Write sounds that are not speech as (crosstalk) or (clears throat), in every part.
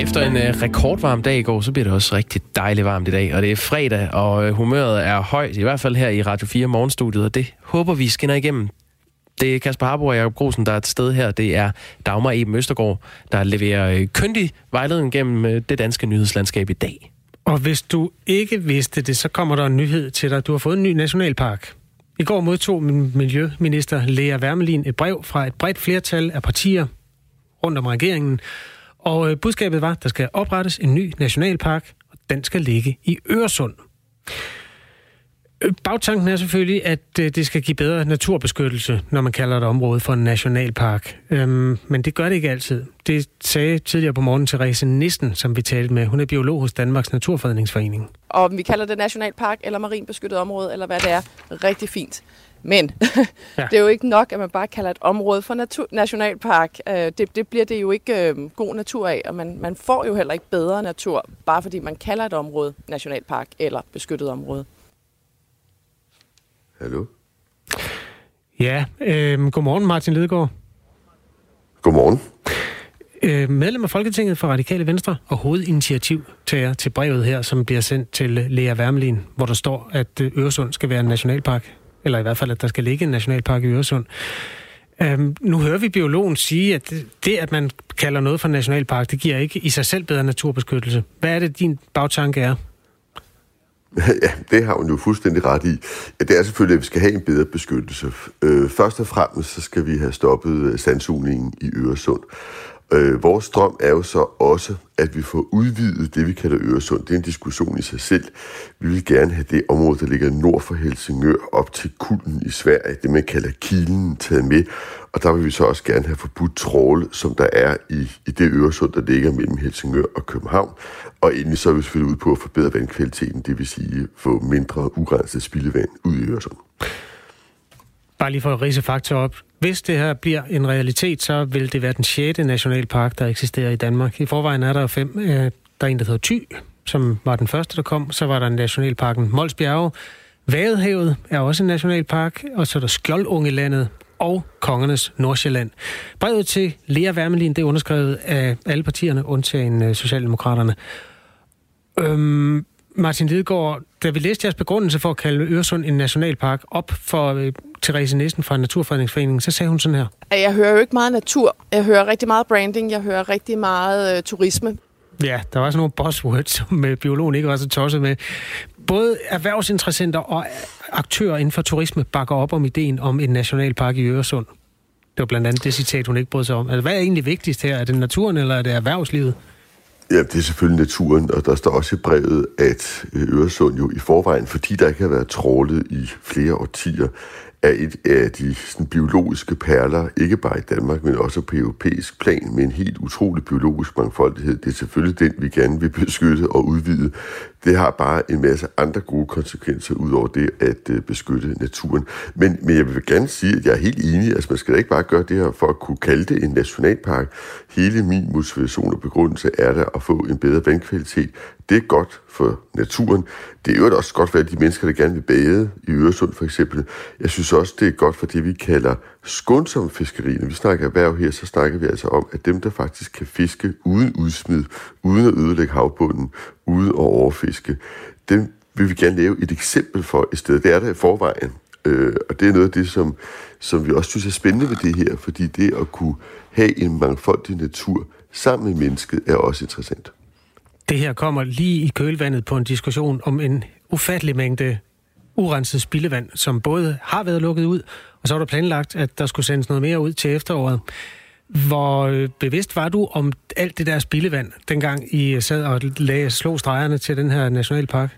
Efter en øh, rekordvarm dag i går, så bliver det også rigtig dejligt varmt i dag. Og det er fredag, og øh, humøret er højt, i hvert fald her i Radio 4 Morgenstudiet. Og det håber vi skinner igennem. Det er Kasper Harbo og Jacob Grosen, der er et sted her. Det er Dagmar Eben Østergaard, der leverer øh, køndig vejledning gennem øh, det danske nyhedslandskab i dag. Og hvis du ikke vidste det, så kommer der en nyhed til dig. Du har fået en ny nationalpark. I går modtog Miljøminister Lea Wermelin et brev fra et bredt flertal af partier rundt om regeringen, og øh, budskabet var, at der skal oprettes en ny nationalpark, og den skal ligge i Øresund. Øh, bagtanken er selvfølgelig, at øh, det skal give bedre naturbeskyttelse, når man kalder et område for en nationalpark. Øhm, men det gør det ikke altid. Det sagde tidligere på morgen Therese Nissen, som vi talte med. Hun er biolog hos Danmarks Naturfredningsforening. Og om vi kalder det nationalpark eller marinbeskyttet område, eller hvad det er, rigtig fint. Men (laughs) ja. det er jo ikke nok, at man bare kalder et område for natur, nationalpark. Øh, det, det bliver det jo ikke øh, god natur af, og man, man får jo heller ikke bedre natur, bare fordi man kalder et område nationalpark eller beskyttet område. Hallo? Ja, øh, godmorgen Martin Lidegaard. Godmorgen. Øh, medlem af Folketinget for Radikale Venstre og hovedinitiativtager til brevet her, som bliver sendt til Lea Wermelin, hvor der står, at øh, Øresund skal være en nationalpark eller i hvert fald, at der skal ligge en nationalpark i Øresund. Øhm, nu hører vi biologen sige, at det, at man kalder noget for nationalpark, det giver ikke i sig selv bedre naturbeskyttelse. Hvad er det, din bagtanke er? (laughs) Ja, det har hun jo fuldstændig ret i. Ja, det er selvfølgelig, at vi skal have en bedre beskyttelse. Øh, først og fremmest så skal vi have stoppet øh, sandsugningen i Øresund. Øh, vores drøm er jo så også, at vi får udvidet det, vi kalder Øresund. Det er en diskussion i sig selv. Vi vil gerne have det område, der ligger nord for Helsingør, op til Kulden i Sverige, det man kalder Kilen, taget med. Og der vil vi så også gerne have forbudt tråle, som der er i, i det Øresund, der ligger mellem Helsingør og København. Og endelig så er vi selvfølgelig ud på at forbedre vandkvaliteten, det vil sige få mindre urenset spildevand ud i Øresund. Bare lige for at rise fakta op. Hvis det her bliver en realitet, så vil det være den 6. nationalpark, der eksisterer i Danmark. I forvejen er der fem. Øh, der er en, der hedder Thy, som var den første, der kom. Så var der nationalparken Molsbjerge. Vadehavet er også en nationalpark. Og så er der Skjoldungelandet og Kongernes Nordsjælland. Brevet til Lea Wermelin, det er underskrevet af alle partierne, undtagen øh, Socialdemokraterne. Øhm, Martin Lidegaard, da vi læste jeres begrundelse for at kalde Øresund en nationalpark op for øh, Therese Nissen fra Naturfredningsforeningen, så sagde hun sådan her. Jeg hører jo ikke meget natur. Jeg hører rigtig meget branding. Jeg hører rigtig meget øh, turisme. Ja, der var sådan nogle buzzwords, (laughs) som øh, biologen ikke var så tosset med. Både erhvervsinteressenter og aktører inden for turisme bakker op om ideen om en nationalpark i Øresund. Det var blandt andet det citat, hun ikke brød sig om. Altså, hvad er egentlig vigtigst her? Er det naturen, eller er det erhvervslivet? Ja, det er selvfølgelig naturen, og der står også i brevet, at øh, Øresund jo i forvejen, fordi der ikke har været trålet i flere årtier, er et af de sådan, biologiske perler, ikke bare i Danmark, men også på europæisk plan, med en helt utrolig biologisk mangfoldighed. Det er selvfølgelig den, vi gerne vil beskytte og udvide. Det har bare en masse andre gode konsekvenser, ud over det at øh, beskytte naturen. Men, men jeg vil gerne sige, at jeg er helt enig. Altså, man skal da ikke bare gøre det her for at kunne kalde det en nationalpark. Hele min motivation og begrundelse er der at få en bedre vandkvalitet. Det er godt for naturen. Det er jo også godt for de mennesker, der gerne vil bade i Øresund for eksempel. Jeg synes også, det er godt for det, vi kalder skånsom fiskeri. Når vi snakker erhverv her, så snakker vi altså om, at dem, der faktisk kan fiske uden udsmid, uden at ødelægge havbunden, uden at overfiske, dem vil vi gerne lave et eksempel for i stedet. Det er der i forvejen. Øh, og det er noget af det, som, som vi også synes er spændende ved det her, fordi det at kunne have en mangfoldig natur sammen med mennesket er også interessant. Det her kommer lige i kølvandet på en diskussion om en ufattelig mængde urenset spildevand, som både har været lukket ud, og så var der planlagt, at der skulle sendes noget mere ud til efteråret. Hvor øh, bevidst var du om alt det der spildevand, dengang I sad og lagde, slå stregerne til den her nationalpark?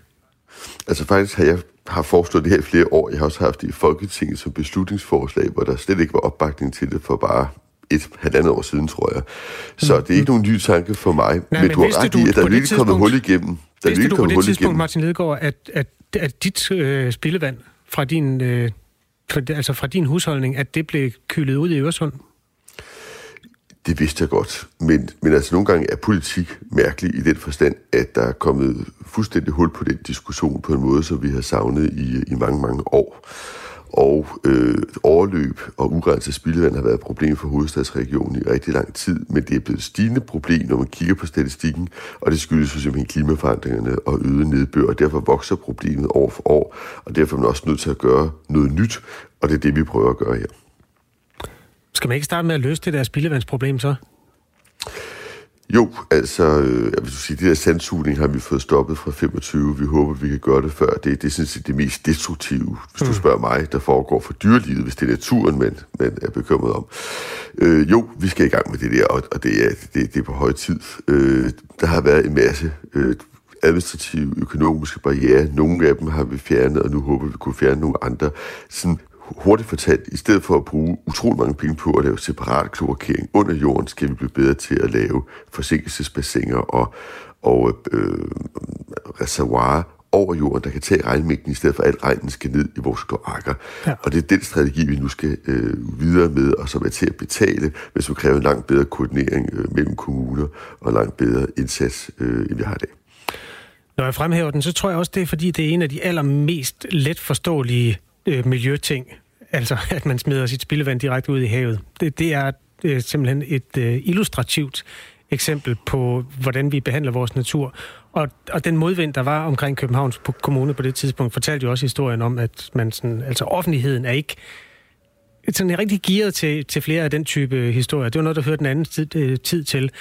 Altså faktisk har jeg har foreslået det her i flere år. Jeg har også haft det i Folketinget som beslutningsforslag, hvor der slet ikke var opbakning til det for bare et halvandet år siden, tror jeg. Så mm. det er ikke nogen ny tanke for mig. Nej, men, men du har ret i, at der er kommet hul igennem. Der vidste du på det tidspunkt, igennem. Martin Lidegaard, at, at, at dit øh, spildevand fra din, øh, altså fra din husholdning, at det blev kylet ud i Øresund? Det vidste jeg godt. Men, men altså nogle gange er politik mærkelig i den forstand, at der er kommet fuldstændig hul på den diskussion på en måde, som vi har savnet i, i mange, mange år og øh, overløb og urenset spildevand har været et problem for hovedstadsregionen i rigtig lang tid, men det er blevet et stigende problem, når man kigger på statistikken, og det skyldes jo simpelthen klimaforandringerne og øget nedbør, og derfor vokser problemet år for år, og derfor er man også nødt til at gøre noget nyt, og det er det, vi prøver at gøre her. Skal man ikke starte med at løse det der spildevandsproblem så? Jo, altså, øh, jeg vil sige, det der sandsugning har vi fået stoppet fra 25. Vi håber, vi kan gøre det før. Det, det er sådan set det mest destruktive, hvis mm. du spørger mig, der foregår for dyrelivet, hvis det er naturen, man, man er bekymret om. Øh, jo, vi skal i gang med det der, og, og det, er, det, det er på høj tid. Øh, der har været en masse øh, administrative, økonomiske barriere. Nogle af dem har vi fjernet, og nu håber vi, vi kunne fjerne nogle andre. Sådan hurtigt fortalt, i stedet for at bruge utrolig mange penge på at lave separat kloakering under jorden, skal vi blive bedre til at lave forsinkelsesbassiner og, og øh, reservoirer over jorden, der kan tage regnmængden, i stedet for at regnen skal ned i vores kloakker. Ja. Og det er den strategi, vi nu skal øh, videre med, og som er til at betale, hvis vi kræver en langt bedre koordinering øh, mellem kommuner og en langt bedre indsats, øh, end vi har i dag. Når jeg fremhæver den, så tror jeg også, det er fordi, det er en af de allermest let forståelige øh, miljøting, altså (laughs) at man smider sit spildevand direkte ud i havet. Det, det er øh, simpelthen et øh, illustrativt eksempel på, hvordan vi behandler vores natur. Og, og den modvind, der var omkring Københavns Kommune på det tidspunkt, fortalte jo også historien om, at man sådan, altså offentligheden er ikke sådan er rigtig gearet til, til flere af den type historier. Det var noget, der hørte den anden tid, øh, tid til.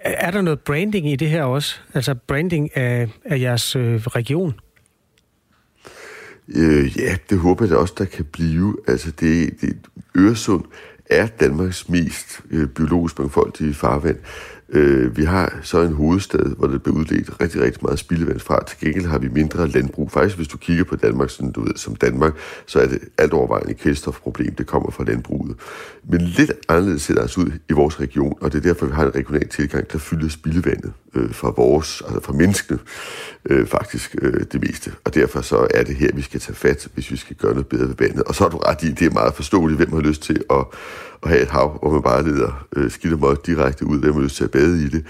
Er der noget branding i det her også? Altså branding af, af jeres øh, region? Øh, ja, det håber jeg da også, der kan blive. Altså, det, det, Øresund er Danmarks mest øh, biologisk mangfoldige farvand. Øh, vi har så en hovedstad, hvor der bliver udledt rigtig, rigtig meget spildevand fra. Til gengæld har vi mindre landbrug. Faktisk, hvis du kigger på Danmark, sådan du ved, som Danmark, så er det alt overvejende kvælstofproblem, det kommer fra landbruget. Men lidt anderledes ser det altså ud i vores region, og det er derfor, vi har en regional tilgang, der fylder spildevandet øh, fra vores, altså fra menneskene, øh, faktisk øh, det meste. Og derfor så er det her, vi skal tage fat, hvis vi skal gøre noget bedre ved vandet. Og så har du ret i, det er meget forståeligt, hvem har lyst til at, at have et hav, hvor man bare leder øh, skidt og direkte ud, hvem har lyst til at bade i det.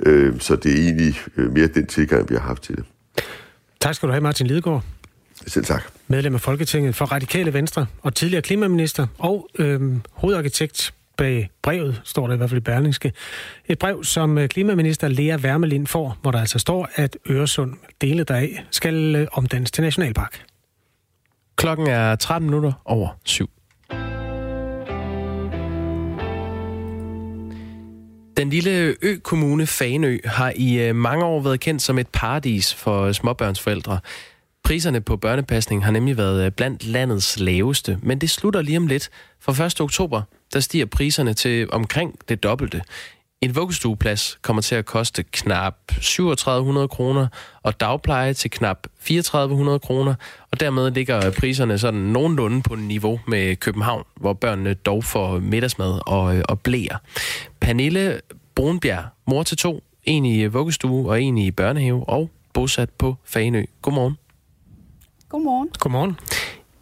Øh, så det er egentlig øh, mere den tilgang, vi har haft til det. Tak skal du have, Martin Lidegaard. Selv tak. Medlem af Folketinget for Radikale Venstre og tidligere klimaminister og øh, hovedarkitekt bag brevet, står der i hvert fald i Berlingske. Et brev, som øh, klimaminister Lea Wermelin får, hvor der altså står, at Øresund, dele deraf, skal øh, omdannes til nationalpark. Klokken er 13 minutter over syv. Den lille ø-kommune Fanø har i øh, mange år været kendt som et paradis for småbørnsforældre. Priserne på børnepasning har nemlig været øh, blandt landets laveste, men det slutter lige om lidt. For 1. oktober der stiger priserne til omkring det dobbelte. En vuggestueplads kommer til at koste knap 3700 kroner, og dagpleje til knap 3400 kroner, og dermed ligger priserne sådan nogenlunde på niveau med København, hvor børnene dog får middagsmad og, og blæer. Pernille Brunbjerg, mor til to, en i vuggestue og en i børnehave, og bosat på Fagenø. Godmorgen. Godmorgen. Godmorgen.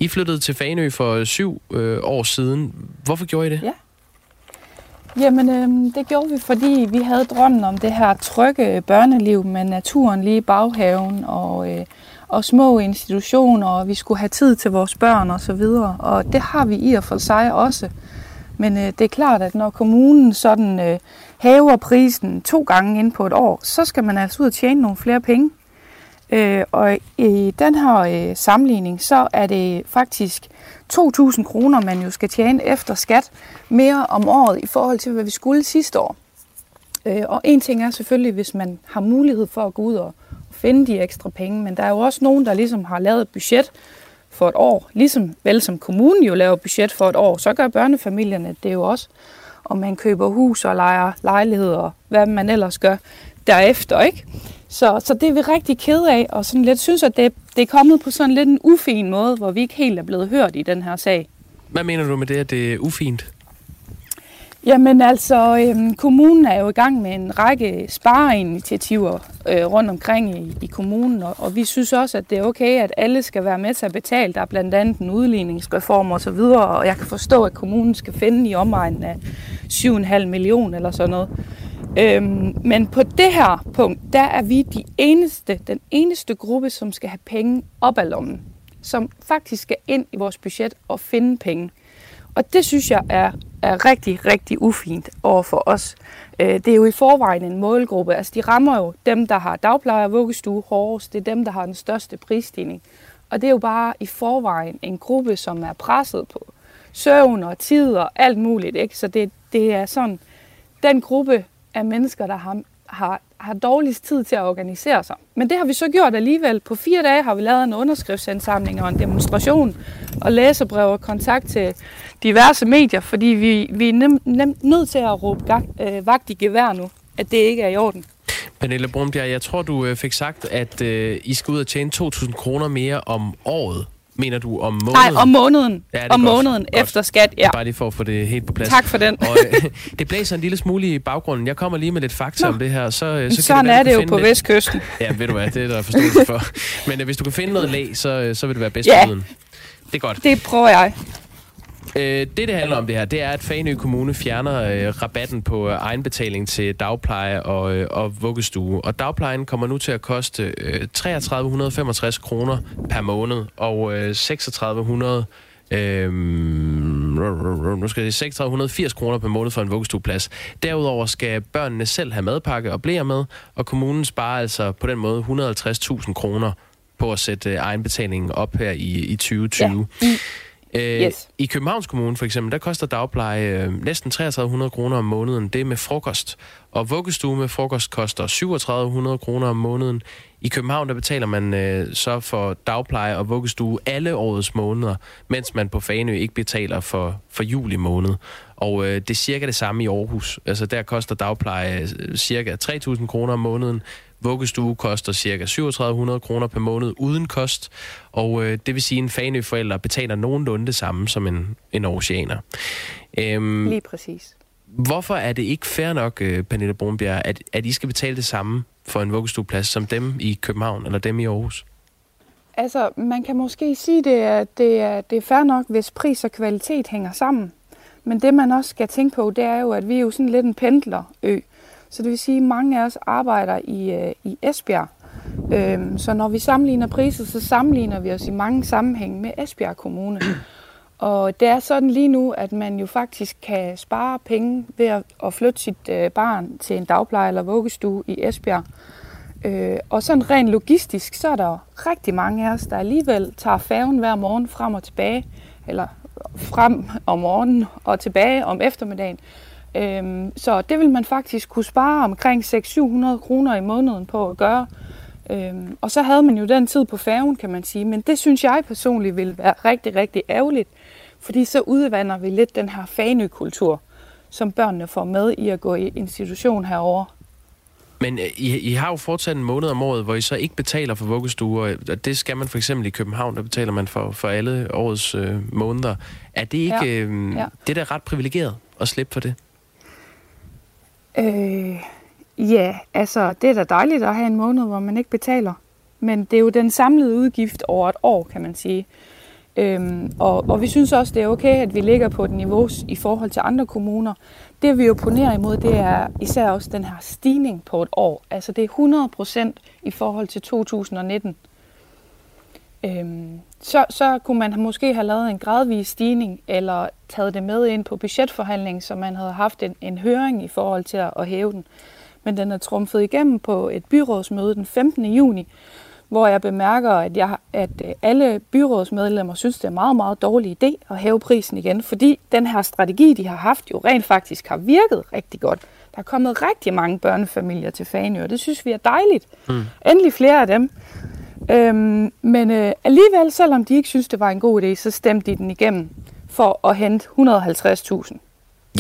I flyttede til Fanø for syv øh, år siden. Hvorfor gjorde I det? Ja. Jamen, øh, det gjorde vi, fordi vi havde drømmen om det her trygge børneliv med naturen lige i baghaven og, øh, og små institutioner, og vi skulle have tid til vores børn og så videre. Og det har vi i og for sig også. Men øh, det er klart, at når kommunen sådan øh, hæver prisen to gange ind på et år, så skal man altså ud og tjene nogle flere penge. Øh, og i den her øh, sammenligning, så er det faktisk 2.000 kroner, man jo skal tjene efter skat mere om året i forhold til, hvad vi skulle sidste år. Øh, og en ting er selvfølgelig, hvis man har mulighed for at gå ud og finde de ekstra penge, men der er jo også nogen, der ligesom har lavet et budget for et år, ligesom vel som kommunen jo laver budget for et år, så gør børnefamilierne det jo også. Og man køber hus og lejer lejligheder og hvad man ellers gør derefter, ikke? Så, så det er vi rigtig ked af, og sådan lidt synes, at det, det er kommet på sådan lidt en ufin måde, hvor vi ikke helt er blevet hørt i den her sag. Hvad mener du med det, at det er ufint? Jamen altså, øhm, kommunen er jo i gang med en række spareinitiativer øh, rundt omkring i, i kommunen, og, og vi synes også, at det er okay, at alle skal være med til at betale. Der er blandt andet en udligningsreform og så videre, og jeg kan forstå, at kommunen skal finde i omegnen af 7,5 millioner eller sådan noget. Øhm, men på det her punkt, der er vi de eneste, den eneste gruppe, som skal have penge op af lommen som faktisk skal ind i vores budget og finde penge. Og det synes jeg er, er rigtig, rigtig ufint over for os. Øh, det er jo i forvejen en målgruppe. Altså, de rammer jo dem, der har dagpleje og vuggestue hårdest. Det er dem, der har den største prisstigning. Og det er jo bare i forvejen en gruppe, som er presset på søvn og tid og alt muligt. Ikke? Så det, det er sådan den gruppe af mennesker, der har, har, har dårligst tid til at organisere sig. Men det har vi så gjort alligevel. På fire dage har vi lavet en underskriftsindsamling og en demonstration og læserbrev og kontakt til diverse medier, fordi vi, vi er nem, nem, nødt til at råbe gag, øh, vagt i gevær nu, at det ikke er i orden. Pernille Brumbjerg, jeg tror, du øh, fik sagt, at øh, I skal ud og tjene 2.000 kroner mere om året. Mener du om måneden? Nej, om måneden. Ja, om godt. måneden godt. efter skat, ja. Bare lige for at få det helt på plads. Tak for den. og, øh, (laughs) det blæser en lille smule i baggrunden. Jeg kommer lige med lidt fakta Nå. om det her. Så, øh, så Sådan kan det være, er det jo på lidt... Vestkysten. Ja, ved du hvad, det er der forståelse for. (laughs) Men øh, hvis du kan finde noget lag, så, øh, så vil det være bedst ja. Det er godt. det prøver jeg. Øh, det, det handler om det her, det er, at Fanø Kommune fjerner øh, rabatten på øh, egenbetaling til dagpleje og, øh, og vuggestue. Og dagplejen kommer nu til at koste øh, 3365 kroner per måned, og øh, 3600 Øhm, nu skal det 680 kroner per måned for en vuggestueplads. Derudover skal børnene selv have madpakke og blære med, og kommunen sparer altså på den måde 150.000 kroner på at sætte øh, egenbetalingen op her i, i 2020. Ja. Mm. Øh, yes. I Københavns Kommune for eksempel, der koster dagpleje øh, næsten 3300 kroner om måneden. Det er med frokost. Og vuggestue med frokost koster 3700 kroner om måneden. I København der betaler man øh, så for dagpleje og vuggestue alle årets måneder, mens man på Fanø ikke betaler for, for juli måned. Og øh, det er cirka det samme i Aarhus. Altså der koster dagpleje øh, cirka 3000 kroner om måneden, Vuggestue koster ca. 3700 kroner per måned uden kost, og øh, det vil sige, at en Fanø-forælder betaler nogenlunde det samme som en, en oceaner. Øhm, Lige præcis. Hvorfor er det ikke fair nok, øh, Pernille Brunbjerg, at, at I skal betale det samme for en vuggestueplads som dem i København eller dem i Aarhus? Altså, man kan måske sige, det er, det er, det er fair nok, hvis pris og kvalitet hænger sammen. Men det, man også skal tænke på, det er jo, at vi er jo sådan lidt en pendlerø. Så det vil sige, at mange af os arbejder i, øh, i Esbjerg. Øhm, så når vi sammenligner priser, så sammenligner vi os i mange sammenhænge med Esbjerg Kommune. (clears throat) Og det er sådan lige nu, at man jo faktisk kan spare penge ved at, at flytte sit øh, barn til en dagpleje eller vuggestue i Esbjerg. Øh, og sådan rent logistisk, så er der rigtig mange af os, der alligevel tager færgen hver morgen frem og tilbage, eller frem om morgenen og tilbage om eftermiddagen. Øhm, så det vil man faktisk kunne spare omkring 600-700 kroner i måneden på at gøre. Øhm, og så havde man jo den tid på færgen, kan man sige. Men det synes jeg personligt vil være rigtig, rigtig ærgerligt. Fordi så udvander vi lidt den her fanekultur, som børnene får med i at gå i institution herover. Men øh, I, I har jo fortsat en måned om året, hvor I så ikke betaler for vuggestuer, og det skal man for eksempel i København, der betaler man for, for alle årets øh, måneder. Er det ikke ja. Øh, ja. det der ret privilegeret at slippe for det? Øh, ja, altså det er da dejligt at have en måned, hvor man ikke betaler. Men det er jo den samlede udgift over et år, kan man sige. Øhm, og, og vi synes også, det er okay, at vi ligger på et niveau i forhold til andre kommuner. Det vi opponerer imod, det er især også den her stigning på et år. Altså det er 100 procent i forhold til 2019. Øhm, så, så kunne man måske have lavet en gradvis stigning, eller taget det med ind på budgetforhandling, så man havde haft en, en høring i forhold til at, at hæve den. Men den er trumfet igennem på et byrådsmøde den 15. juni, hvor jeg bemærker, at, jeg, at øh, alle byrådsmedlemmer synes, det er en meget, meget dårlig idé at hæve prisen igen, fordi den her strategi, de har haft, jo rent faktisk har virket rigtig godt. Der er kommet rigtig mange børnefamilier til Fanø, og det synes vi er dejligt. Mm. Endelig flere af dem. Øhm, men øh, alligevel, selvom de ikke synes, det var en god idé, så stemte de den igennem for at hente 150.000.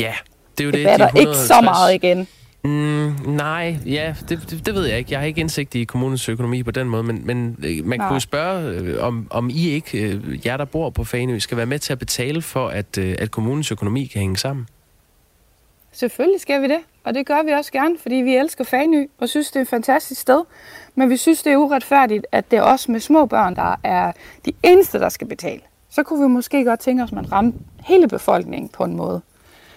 Ja, det er jo det. Det batter de ikke så meget igen. Mm, nej, ja, det, det, det ved jeg ikke. Jeg har ikke indsigt i kommunens økonomi på den måde, men, men øh, man nej. kunne spørge, øh, om, om I ikke, øh, jer der bor på Fanø, skal være med til at betale for, at, at kommunens økonomi kan hænge sammen. Selvfølgelig skal vi det, og det gør vi også gerne, fordi vi elsker Fanø og synes, det er et fantastisk sted. Men vi synes, det er uretfærdigt, at det er os med små børn, der er de eneste, der skal betale. Så kunne vi måske godt tænke os, at man ramte hele befolkningen på en måde.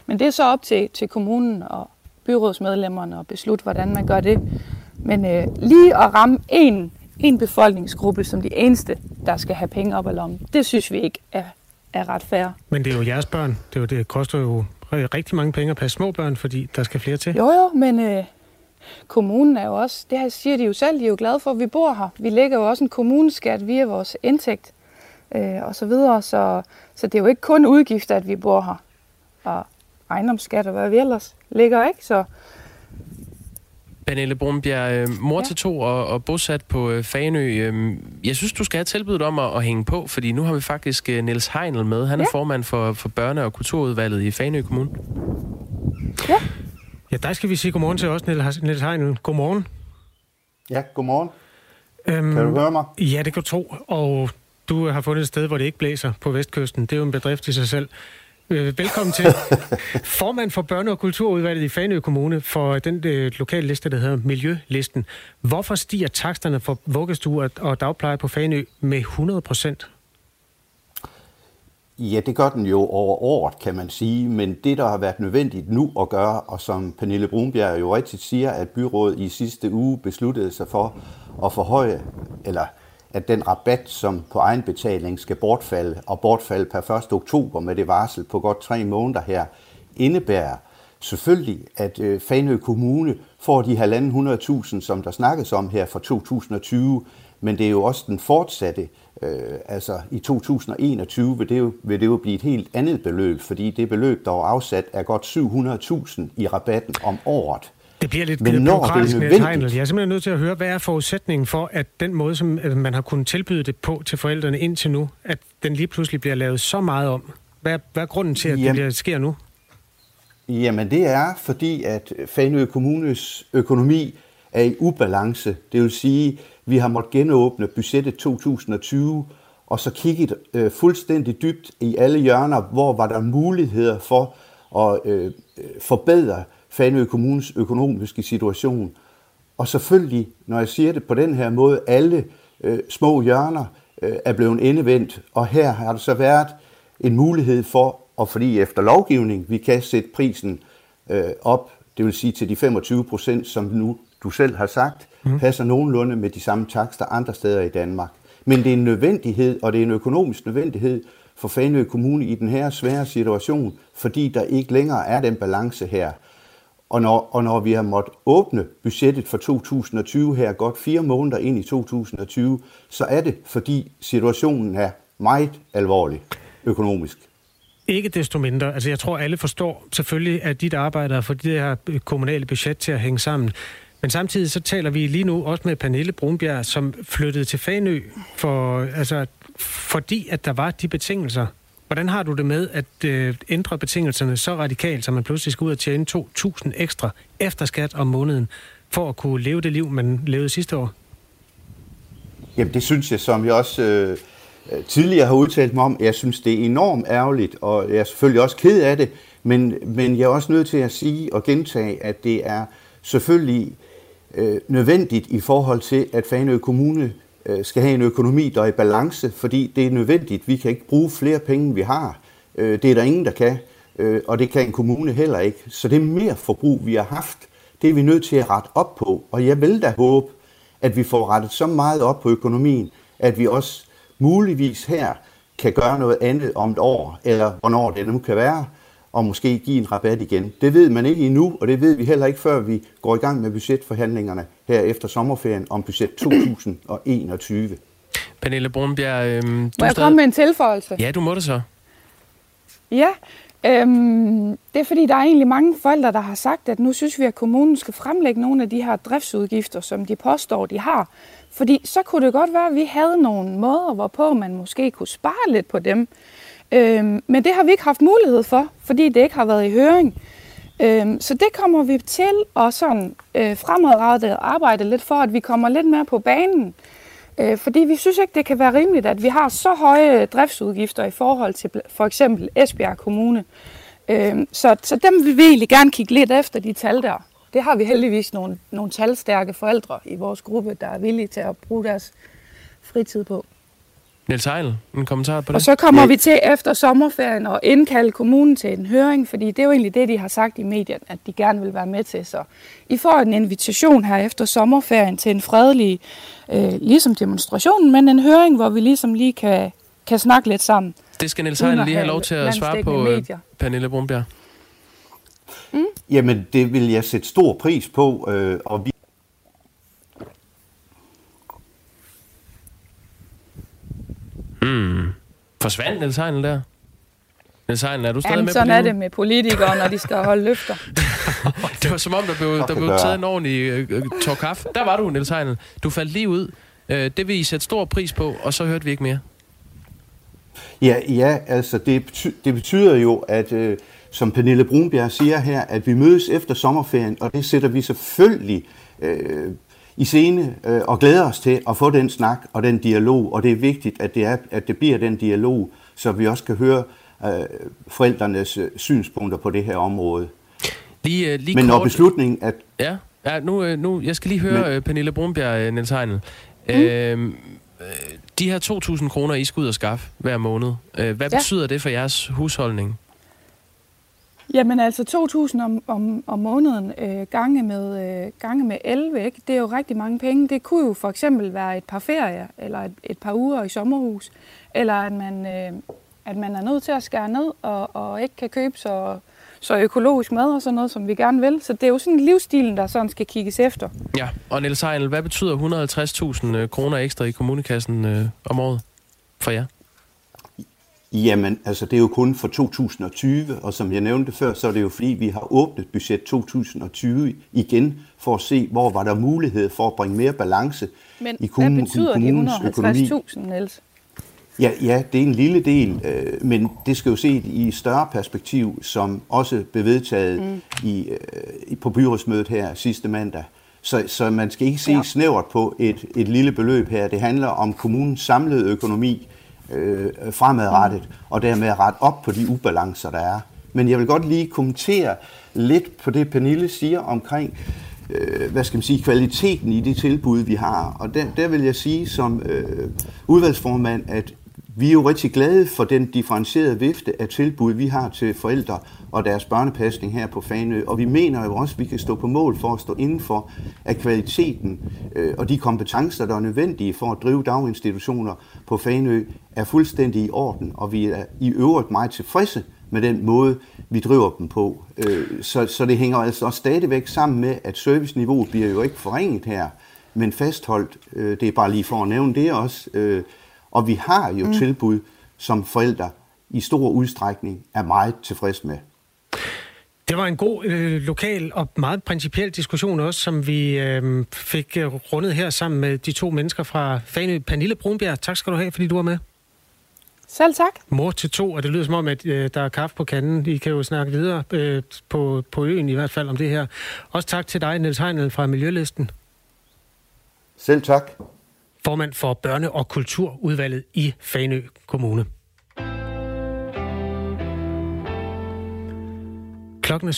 Men det er så op til, til kommunen og byrådsmedlemmerne at beslutte, hvordan man gør det. Men øh, lige at ramme en en befolkningsgruppe som de eneste, der skal have penge op ad lommen. Det synes vi ikke er, er ret fair. Men det er jo jeres børn. Det, er jo, det koster jo rigtig mange penge at passe små børn, fordi der skal flere til. Jo, jo, men øh, kommunen er jo også, det her siger de jo selv, de er jo glade for, at vi bor her. Vi lægger jo også en kommuneskat via vores indtægt øh, og så videre, så, så det er jo ikke kun udgifter, at vi bor her. Og ejendomsskat og hvad vi ellers ligger, ikke? Så, Pernille Brunbjerg, øh, mor ja. til to og, og bosat på øh, Fanø. Øh, jeg synes, du skal have tilbudt om at, at hænge på, fordi nu har vi faktisk øh, Niels Heinel med. Han er ja. formand for, for børne- og kulturudvalget i Fanø Kommune. Ja. Ja, der skal vi sige godmorgen til os, Niels Heinel. Godmorgen. Ja, godmorgen. Øhm, kan du høre mig? Ja, det kan du tro. Og du har fundet et sted, hvor det ikke blæser på Vestkysten. Det er jo en bedrift i sig selv. Øh, velkommen til. (laughs) Formand for Børne- og Kulturudvalget i Fanø Kommune for den øh, lokale liste, der hedder Miljølisten. Hvorfor stiger taksterne for vuggestuer og dagpleje på Fanø med 100 procent? Ja, det gør den jo over året, kan man sige, men det, der har været nødvendigt nu at gøre, og som Pernille Brunbjerg jo rigtigt siger, at byrådet i sidste uge besluttede sig for at forhøje, eller at den rabat, som på egenbetaling skal bortfalde, og bortfalde per 1. oktober med det varsel på godt tre måneder her, indebærer selvfølgelig, at øh, Fanø Kommune får de 1.500.000, som der snakkes om her for 2020, men det er jo også den fortsatte, øh, altså i 2021 vil det, jo, vil det jo blive et helt andet beløb, fordi det beløb, der er afsat, er godt 700.000 i rabatten om året. Det bliver lidt Men når det er nødvendigt... Jeg er simpelthen nødt til at høre, hvad er forudsætningen for, at den måde, som man har kunnet tilbyde det på til forældrene indtil nu, at den lige pludselig bliver lavet så meget om? Hvad er, hvad er grunden til, at Jamen, det bliver, sker nu? Jamen det er, fordi at Fanø Kommunes økonomi er i ubalance. Det vil sige, vi har måttet genåbne budgettet 2020, og så kigget øh, fuldstændig dybt i alle hjørner, hvor var der muligheder for at øh, øh, forbedre Fanø Kommunes økonomiske situation. Og selvfølgelig, når jeg siger det på den her måde, alle øh, små hjørner øh, er blevet endevendt, og her har der så været en mulighed for, og fordi efter lovgivning, vi kan sætte prisen øh, op, det vil sige til de 25 procent, som nu du selv har sagt, mm. passer nogenlunde med de samme takster andre steder i Danmark. Men det er en nødvendighed, og det er en økonomisk nødvendighed for Fanø Kommune i den her svære situation, fordi der ikke længere er den balance her. Og når, og når vi har måttet åbne budgettet for 2020 her godt fire måneder ind i 2020, så er det, fordi situationen er meget alvorlig økonomisk. Ikke desto mindre. Altså jeg tror, alle forstår selvfølgelig, at dit arbejder for det her kommunale budget til at hænge sammen. Men samtidig så taler vi lige nu også med Pernille Brunbjerg, som flyttede til Fanø, for, altså, fordi at der var de betingelser, Hvordan har du det med at øh, ændre betingelserne så radikalt, så man pludselig skal ud og tjene 2.000 ekstra efter skat om måneden, for at kunne leve det liv, man levede sidste år? Jamen det synes jeg, som jeg også øh, tidligere har udtalt mig om, jeg synes det er enormt ærgerligt, og jeg er selvfølgelig også ked af det, men, men jeg er også nødt til at sige og gentage, at det er selvfølgelig øh, nødvendigt i forhold til, at Fanø Kommune øh, skal have en økonomi, der er i balance, fordi det er nødvendigt. Vi kan ikke bruge flere penge, end vi har. Øh, det er der ingen, der kan, øh, og det kan en kommune heller ikke. Så det mere forbrug, vi har haft. Det er vi nødt til at rette op på, og jeg vil da håbe, at vi får rettet så meget op på økonomien, at vi også muligvis her kan gøre noget andet om et år, eller hvornår det nu kan være, og måske give en rabat igen. Det ved man ikke endnu, og det ved vi heller ikke, før vi går i gang med budgetforhandlingerne her efter sommerferien om budget 2021. Pernille Brunbjerg, øhm, du Må jeg stadig... komme med en tilføjelse? Ja, du må det så. Ja, øhm, det er fordi, der er egentlig mange forældre, der har sagt, at nu synes vi, at kommunen skal fremlægge nogle af de her driftsudgifter, som de påstår, de har. Fordi så kunne det godt være, at vi havde nogle måder, hvorpå man måske kunne spare lidt på dem. Øhm, men det har vi ikke haft mulighed for, fordi det ikke har været i høring. Øhm, så det kommer vi til at sådan, øh, fremadrettet arbejde lidt for, at vi kommer lidt mere på banen. Øh, fordi vi synes ikke, det kan være rimeligt, at vi har så høje driftsudgifter i forhold til for eksempel Esbjerg Kommune. Øhm, så, så dem vil vi egentlig gerne kigge lidt efter, de tal der. Det har vi heldigvis nogle, nogle talstærke forældre i vores gruppe, der er villige til at bruge deres fritid på. Niels Ejl, en kommentar på det? Og så kommer ja. vi til efter sommerferien at indkalde kommunen til en høring, fordi det er jo egentlig det, de har sagt i medierne, at de gerne vil være med til. Så I får en invitation her efter sommerferien til en fredelig, øh, ligesom demonstrationen, men en høring, hvor vi ligesom lige kan, kan snakke lidt sammen. Det skal Niels Ejl lige have lov til at svare på, øh, medier. Pernille Brumbjerg. Mm? Jamen, det vil jeg sætte stor pris på, øh, og vi Hmm. Forsvandt Niels Heinl der? Niels Heinl, er du stadig Jamen, med sådan på er det med politikere, når de skal holde løfter. (laughs) det var som om, der blev, der blev taget en ordentlig uh, tår kaffe. Der var du, Niels Heinl. Du faldt lige ud. Uh, det vil I sætte stor pris på, og så hørte vi ikke mere. Ja, ja altså det, betyder, det betyder jo, at uh, som Pernille Brunbjerg siger her, at vi mødes efter sommerferien, og det sætter vi selvfølgelig uh, i scene øh, og glæder os til at få den snak og den dialog, og det er vigtigt, at det, er, at det bliver den dialog, så vi også kan høre øh, forældrenes øh, synspunkter på det her område. Lige, øh, lige Men kort... når beslutningen at... Ja, ja nu, øh, nu, jeg skal lige høre Men... Øh, Pernille Brunbjerg, Niels Heinel. Mm. Øhm, de her 2.000 kroner, I skal ud og skaffe hver måned, hvad ja. betyder det for jeres husholdning? Jamen altså 2.000 om, om, om måneden øh, gange, med, øh, gange med 11, ikke? det er jo rigtig mange penge. Det kunne jo for eksempel være et par ferier, eller et, et par uger i sommerhus, eller at man, øh, at man er nødt til at skære ned og, og ikke kan købe så, så økologisk mad og sådan noget, som vi gerne vil. Så det er jo sådan livsstilen, der sådan skal kigges efter. Ja, og Niels Heinl, hvad betyder 150.000 øh, kroner ekstra i kommunekassen øh, om året for jer? Jamen, altså det er jo kun for 2020, og som jeg nævnte før, så er det jo fordi, vi har åbnet budget 2020 igen, for at se, hvor var der mulighed for at bringe mere balance Men i kommunen, hvad betyder de 150.000, Niels? Ja, ja, det er en lille del, øh, men det skal jo ses i et større perspektiv, som også blev vedtaget mm. i, øh, på byrådsmødet her sidste mandag. Så, så man skal ikke se ja. snævert på et, et lille beløb her. Det handler om kommunens samlede økonomi, øh, fremadrettet, og dermed rette op på de ubalancer, der er. Men jeg vil godt lige kommentere lidt på det, Pernille siger omkring, øh, hvad skal man sige, kvaliteten i de tilbud, vi har. Og der, der vil jeg sige som øh, udvalgsformand, at vi er jo rigtig glade for den differentierede vifte af tilbud, vi har til forældre og deres børnepasning her på Fanø. Og vi mener jo også, at vi kan stå på mål for at stå inden for, at kvaliteten øh, og de kompetencer, der er nødvendige for at drive daginstitutioner på Fanø, er fuldstændig i orden. Og vi er i øvrigt meget tilfredse med den måde, vi driver dem på. Øh, så, så det hænger altså også stadigvæk sammen med, at serviceniveauet bliver jo ikke forringet her, men fastholdt. Øh, det er bare lige for at nævne det også. Og vi har jo mm. tilbud, som forældre i stor udstrækning er meget tilfreds med. Det var en god øh, lokal og meget principiel diskussion også, som vi øh, fik øh, rundet her sammen med de to mennesker fra Fanø. Pernille Brunbjerg, tak skal du have, fordi du var med. Selv tak. Mor til to, og det lyder som om, at øh, der er kaffe på kanden. I kan jo snakke videre øh, på, på øen i hvert fald om det her. Også tak til dig, Niels Heinel fra Miljølisten. Selv tak formand for Børne- og Kulturudvalget i Fanø Kommune. Klokken er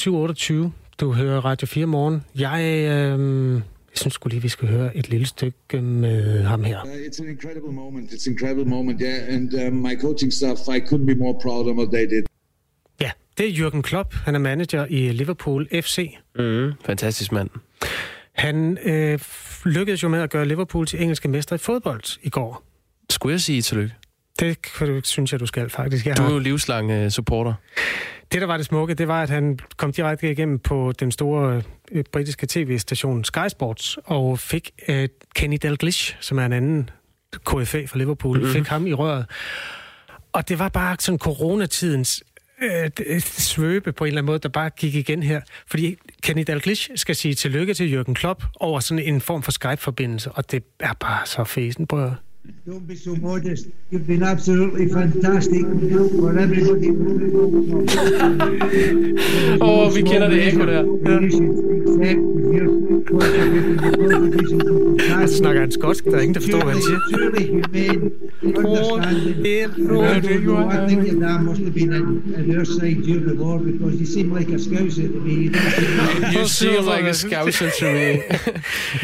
7.28. Du hører Radio 4 morgen. Jeg, øh, jeg synes skulle lige, vi skal høre et lille stykke med ham her. Uh, it's an incredible moment. It's an incredible moment, yeah. And uh, my coaching staff, I couldn't be more proud of what they did. Ja, det er Jürgen Klopp. Han er manager i Liverpool FC. Mm, fantastisk mand. Han øh, lykkedes jo med at gøre Liverpool til engelske mester i fodbold i går. Skulle jeg sige tillykke? Det synes jeg, du skal faktisk. Jeg du er jo livslang uh, supporter. Det, der var det smukke, det var, at han kom direkte igennem på den store uh, britiske tv-station Sky Sports og fik uh, Kenny Dalglish, som er en anden KFA for Liverpool, mm-hmm. fik ham i røret. Og det var bare sådan coronatidens øh, svøbe på en eller anden måde, der bare gik igen her. Fordi Kenny Dalglish skal sige tillykke til Jürgen Klopp over sådan en form for Skype-forbindelse, og det er bare så fæsen, prøv Don't be so modest. You've been absolutely fantastic for everybody. Åh, oh, vi kender det ekko der. Ja. Snakker han skotsk, der er ingen, der forstår, hvad han siger. You seem like a scouser to me. You seem like a scouser to me.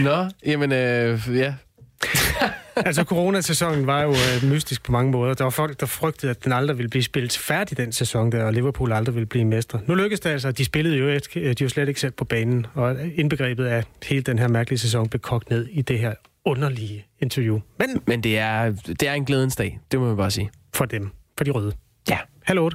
Nå, jamen, øh, ja. Altså, coronasæsonen var jo uh, mystisk på mange måder. Der var folk, der frygtede, at den aldrig ville blive spillet færdig den sæson der, og Liverpool aldrig ville blive mestre. Nu lykkedes det altså. De spillede jo, et, de jo slet ikke selv på banen, og indbegrebet af hele den her mærkelige sæson blev kogt ned i det her underlige interview. Men, Men det, er, det er en glædens dag, det må man bare sige. For dem, for de røde. Ja. Hallo.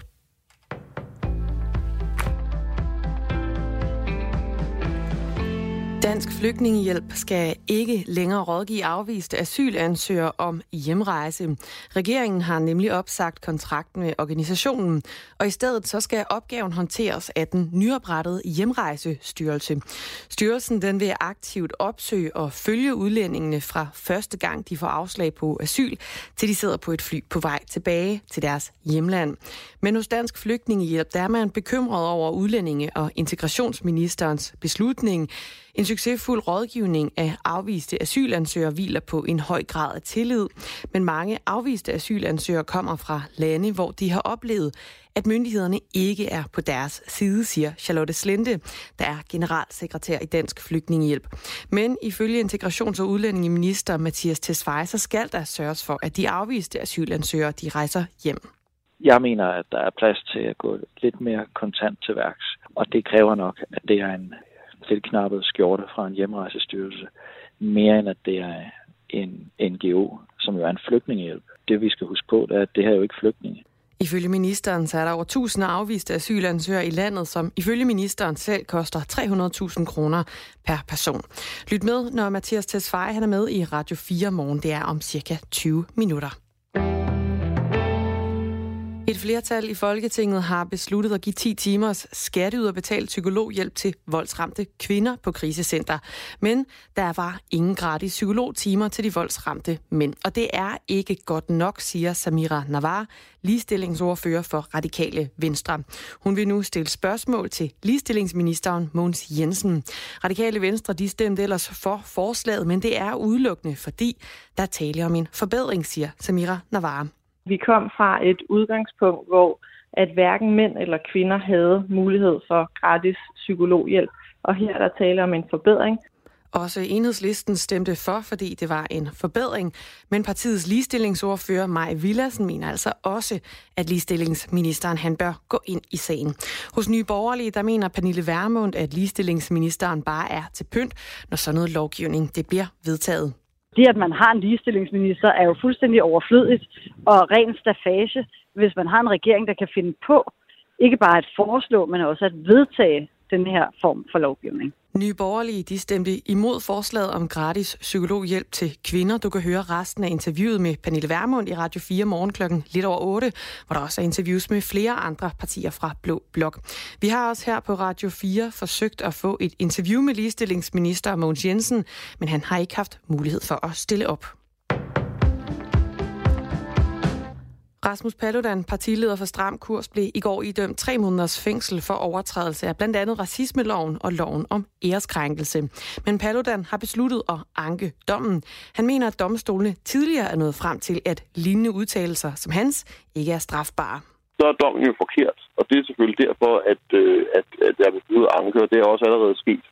Dansk Flygtningehjælp skal ikke længere rådgive afviste asylansøgere om hjemrejse. Regeringen har nemlig opsagt kontrakten med organisationen, og i stedet så skal opgaven håndteres af den nyoprettede hjemrejsestyrelse. Styrelsen den vil aktivt opsøge og følge udlændingene fra første gang de får afslag på asyl, til de sidder på et fly på vej tilbage til deres hjemland. Men hos Dansk Flygtningehjælp der er man bekymret over udlændinge og integrationsministerens beslutning. En succesfuld rådgivning af afviste asylansøgere hviler på en høj grad af tillid, men mange afviste asylansøgere kommer fra lande, hvor de har oplevet, at myndighederne ikke er på deres side, siger Charlotte Slente, der er generalsekretær i Dansk Flygtningehjælp. Men ifølge integrations- og udlændingeminister Mathias Tesfaye, så skal der sørges for, at de afviste asylansøgere de rejser hjem. Jeg mener, at der er plads til at gå lidt mere kontant til værks, og det kræver nok, at det er en tilknappet skjorte fra en hjemrejsestyrelse, mere end at det er en NGO, som jo er en flygtningehjælp. Det vi skal huske på, det er, at det her er jo ikke flygtninge. Ifølge ministeren så er der over 1000 afviste asylansøgere i landet, som ifølge ministeren selv koster 300.000 kroner per person. Lyt med, når Mathias Tesfaye han er med i Radio 4 morgen. Det er om cirka 20 minutter. Et flertal i Folketinget har besluttet at give 10 timers skatteyderbetalt psykologhjælp til voldsramte kvinder på krisecenter. Men der var ingen gratis psykologtimer til de voldsramte mænd. Og det er ikke godt nok, siger Samira Navar, ligestillingsordfører for Radikale Venstre. Hun vil nu stille spørgsmål til ligestillingsministeren Mogens Jensen. Radikale Venstre de stemte ellers for forslaget, men det er udelukkende, fordi der taler om en forbedring, siger Samira Navar. Vi kom fra et udgangspunkt, hvor at hverken mænd eller kvinder havde mulighed for gratis psykologhjælp, og her er der tale om en forbedring. Også enhedslisten stemte for, fordi det var en forbedring, men partiets ligestillingsordfører Maj Villassen mener altså også, at ligestillingsministeren han bør gå ind i sagen. Hos Nye Borgerlige, der mener Pernille Værmund, at ligestillingsministeren bare er til pynt, når sådan noget lovgivning det bliver vedtaget det, at man har en ligestillingsminister, er jo fuldstændig overflødigt og ren stafage, hvis man har en regering, der kan finde på ikke bare at foreslå, men også at vedtage den her form for lovgivning. Nye Borgerlige de stemte imod forslaget om gratis psykologhjælp til kvinder. Du kan høre resten af interviewet med Pernille Vermund i Radio 4 morgen klokken lidt over 8, hvor der også er interviews med flere andre partier fra Blå Blok. Vi har også her på Radio 4 forsøgt at få et interview med ligestillingsminister Mogens Jensen, men han har ikke haft mulighed for at stille op. Rasmus Paludan, partileder for Stram Kurs, blev i går idømt tre måneders fængsel for overtrædelse af blandt andet racismeloven og loven om æreskrænkelse. Men Paludan har besluttet at anke dommen. Han mener, at domstolene tidligere er nået frem til, at lignende udtalelser som hans ikke er strafbare. Så er dommen jo forkert, og det er selvfølgelig derfor, at, øh, at, at jeg vil besluttet at anke, og det er også allerede sket.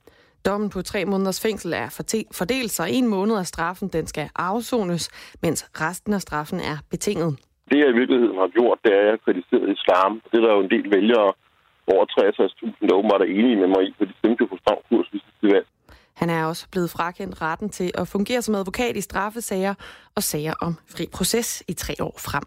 Dommen på tre måneders fængsel er fordelt, så en måned af straffen den skal afsones, mens resten af straffen er betinget. Det, jeg i virkeligheden har gjort, det er, at jeg har kritiseret islam. Det er der jo en del vælgere, over 63.000, der åbenbart er enige med mig i, for de stemte jo på stram kurs hvis det valg. Han er også blevet frakendt retten til at fungere som advokat i straffesager og sager om fri proces i tre år frem.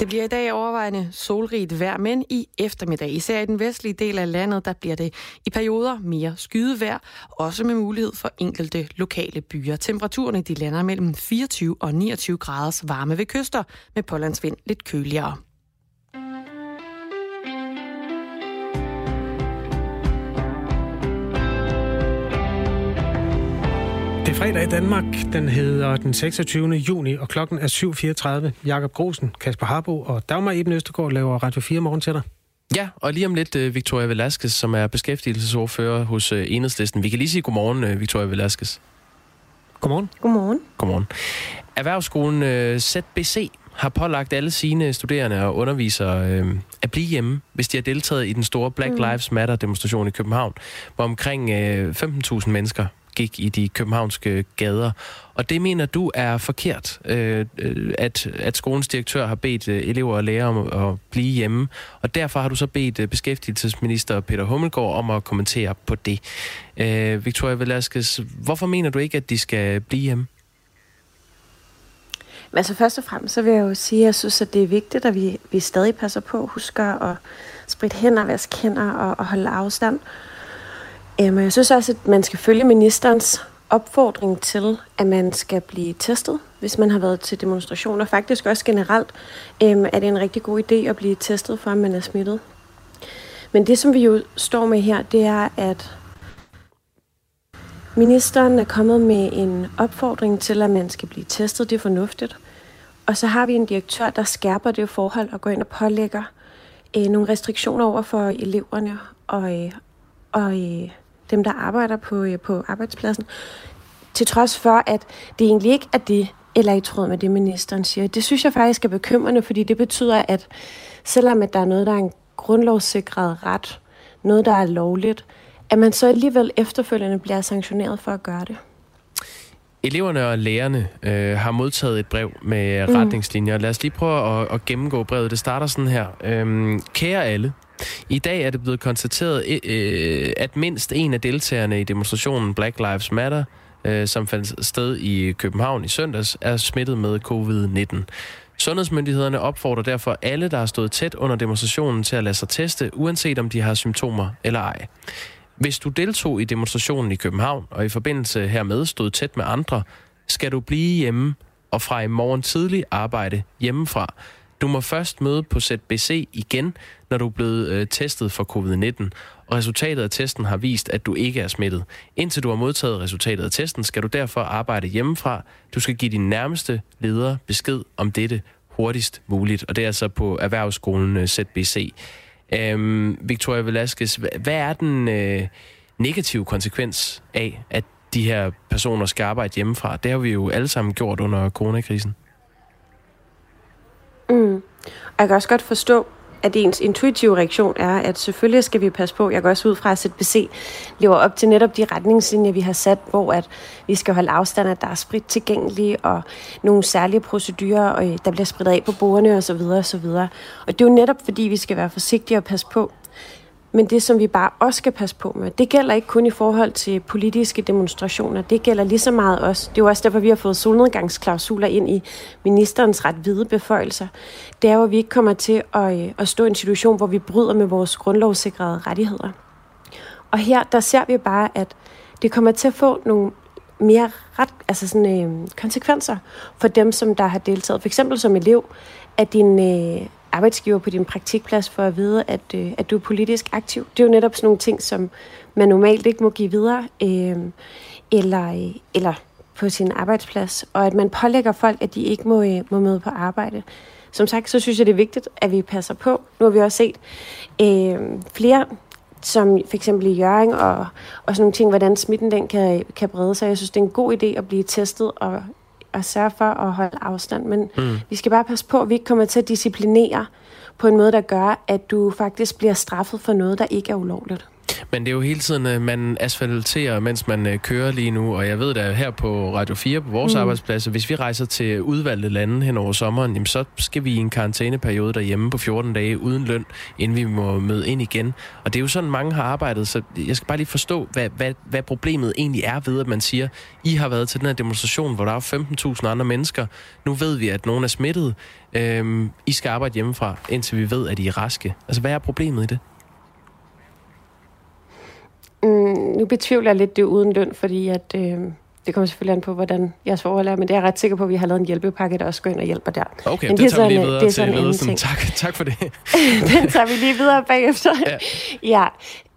Det bliver i dag overvejende solrigt vejr, men i eftermiddag, især i den vestlige del af landet, der bliver det i perioder mere skydevejr, også med mulighed for enkelte lokale byer. Temperaturerne de lander mellem 24 og 29 graders varme ved kyster, med pålandsvind lidt køligere. Det er fredag i Danmark. Den hedder den 26. juni, og klokken er 7.34. Jakob Grosen, Kasper Harbo og Dagmar Eben Østergaard laver Radio 4 morgen til dig. Ja, og lige om lidt uh, Victoria Velasquez, som er beskæftigelsesordfører hos uh, Enhedslisten. Vi kan lige sige godmorgen, uh, Victoria Velasquez. Godmorgen. Godmorgen. Godmorgen. Erhvervsskolen uh, ZBC har pålagt alle sine studerende og undervisere øh, at blive hjemme, hvis de har deltaget i den store Black mm. Lives Matter demonstration i København, hvor omkring øh, 15.000 mennesker gik i de københavnske gader. Og det mener du er forkert, øh, at, at skolens direktør har bedt øh, elever og lærere om at blive hjemme. Og derfor har du så bedt øh, beskæftigelsesminister Peter Hummelgaard om at kommentere på det. Øh, Victoria Velasquez, hvorfor mener du ikke, at de skal blive hjemme? Men altså først og fremmest, så vil jeg jo sige, at jeg synes, at det er vigtigt, at vi, vi stadig passer på, husker at spritte hænder, vaske hænder og, og holde afstand. Øhm, jeg synes også, at man skal følge ministerens opfordring til, at man skal blive testet, hvis man har været til demonstrationer. Faktisk også generelt øhm, er det en rigtig god idé at blive testet, for at man er smittet. Men det, som vi jo står med her, det er, at ministeren er kommet med en opfordring til, at man skal blive testet. Det er fornuftigt. Og så har vi en direktør, der skærper det forhold og går ind og pålægger øh, nogle restriktioner over for eleverne og, øh, og øh, dem, der arbejder på, øh, på arbejdspladsen. Til trods for, at det egentlig ikke er det, eller i tråd med det, ministeren siger. Det synes jeg faktisk er bekymrende, fordi det betyder, at selvom at der er noget, der er en grundlovssikret ret, noget, der er lovligt, at man så alligevel efterfølgende bliver sanktioneret for at gøre det. Eleverne og lærerne øh, har modtaget et brev med mm. retningslinjer. Lad os lige prøve at, at gennemgå brevet. Det starter sådan her. Øhm, kære alle, i dag er det blevet konstateret, øh, at mindst en af deltagerne i demonstrationen Black Lives Matter, øh, som fandt sted i København i søndags, er smittet med covid-19. Sundhedsmyndighederne opfordrer derfor alle, der har stået tæt under demonstrationen, til at lade sig teste, uanset om de har symptomer eller ej. Hvis du deltog i demonstrationen i København, og i forbindelse hermed stod tæt med andre, skal du blive hjemme og fra i morgen tidlig arbejde hjemmefra. Du må først møde på ZBC igen, når du er blevet øh, testet for covid-19, og resultatet af testen har vist, at du ikke er smittet. Indtil du har modtaget resultatet af testen, skal du derfor arbejde hjemmefra. Du skal give din nærmeste leder besked om dette hurtigst muligt, og det er altså på Erhvervsskolen øh, ZBC. Øhm, Victoria Velasquez, hvad er den øh, negative konsekvens af, at de her personer skal arbejde hjemmefra? Det har vi jo alle sammen gjort under coronakrisen. Mm. Jeg kan også godt forstå, at ens intuitive reaktion er, at selvfølgelig skal vi passe på. Jeg går også ud fra, at ZBC lever op til netop de retningslinjer, vi har sat, hvor at vi skal holde afstand, at der er sprit tilgængelige, og nogle særlige procedurer, og øh, der bliver spredt af på bordene osv. osv. Og det er jo netop, fordi vi skal være forsigtige og passe på. Men det, som vi bare også skal passe på med, det gælder ikke kun i forhold til politiske demonstrationer. Det gælder lige så meget også. Det er jo også derfor, vi har fået solnedgangsklausuler ind i ministerens ret hvide beføjelser. Det er jo, at vi ikke kommer til at, øh, at stå i en situation, hvor vi bryder med vores grundlovssikrede rettigheder. Og her, der ser vi bare, at det kommer til at få nogle mere ret, altså sådan, øh, konsekvenser for dem, som der har deltaget. For eksempel som elev, at din, øh, arbejdsgiver på din praktikplads for at vide, at, øh, at du er politisk aktiv. Det er jo netop sådan nogle ting, som man normalt ikke må give videre, øh, eller, øh, eller på sin arbejdsplads, og at man pålægger folk, at de ikke må, øh, må møde på arbejde. Som sagt, så synes jeg, det er vigtigt, at vi passer på. Nu har vi også set øh, flere som for eksempel i Jøring og, og sådan nogle ting, hvordan smitten den kan, kan brede sig. Jeg synes, det er en god idé at blive testet og at sørge for at holde afstand, men mm. vi skal bare passe på, at vi ikke kommer til at disciplinere på en måde, der gør, at du faktisk bliver straffet for noget, der ikke er ulovligt. Men det er jo hele tiden, at man asfalterer, mens man øh, kører lige nu, og jeg ved da her på Radio 4 på vores mm. arbejdsplads, hvis vi rejser til udvalgte lande hen over sommeren, jamen så skal vi i en karantæneperiode derhjemme på 14 dage uden løn, inden vi må møde ind igen. Og det er jo sådan, mange har arbejdet, så jeg skal bare lige forstå, hvad, hvad, hvad problemet egentlig er ved, at man siger, I har været til den her demonstration, hvor der er 15.000 andre mennesker. Nu ved vi, at nogen er smittet. Øhm, I skal arbejde hjemmefra, indtil vi ved, at I er raske. Altså, hvad er problemet i det? Mm, nu betvivler jeg lidt det uden løn, fordi at, øh, det kommer selvfølgelig an på, hvordan jeres forhold er, men det er jeg ret sikker på, at vi har lavet en hjælpepakke, der også går ind og hjælper der. Okay, men det, det tager vi lige videre det er til ledelsen. Tak, (laughs) tak for det. (laughs) den tager vi lige videre bagefter. Ja, (laughs)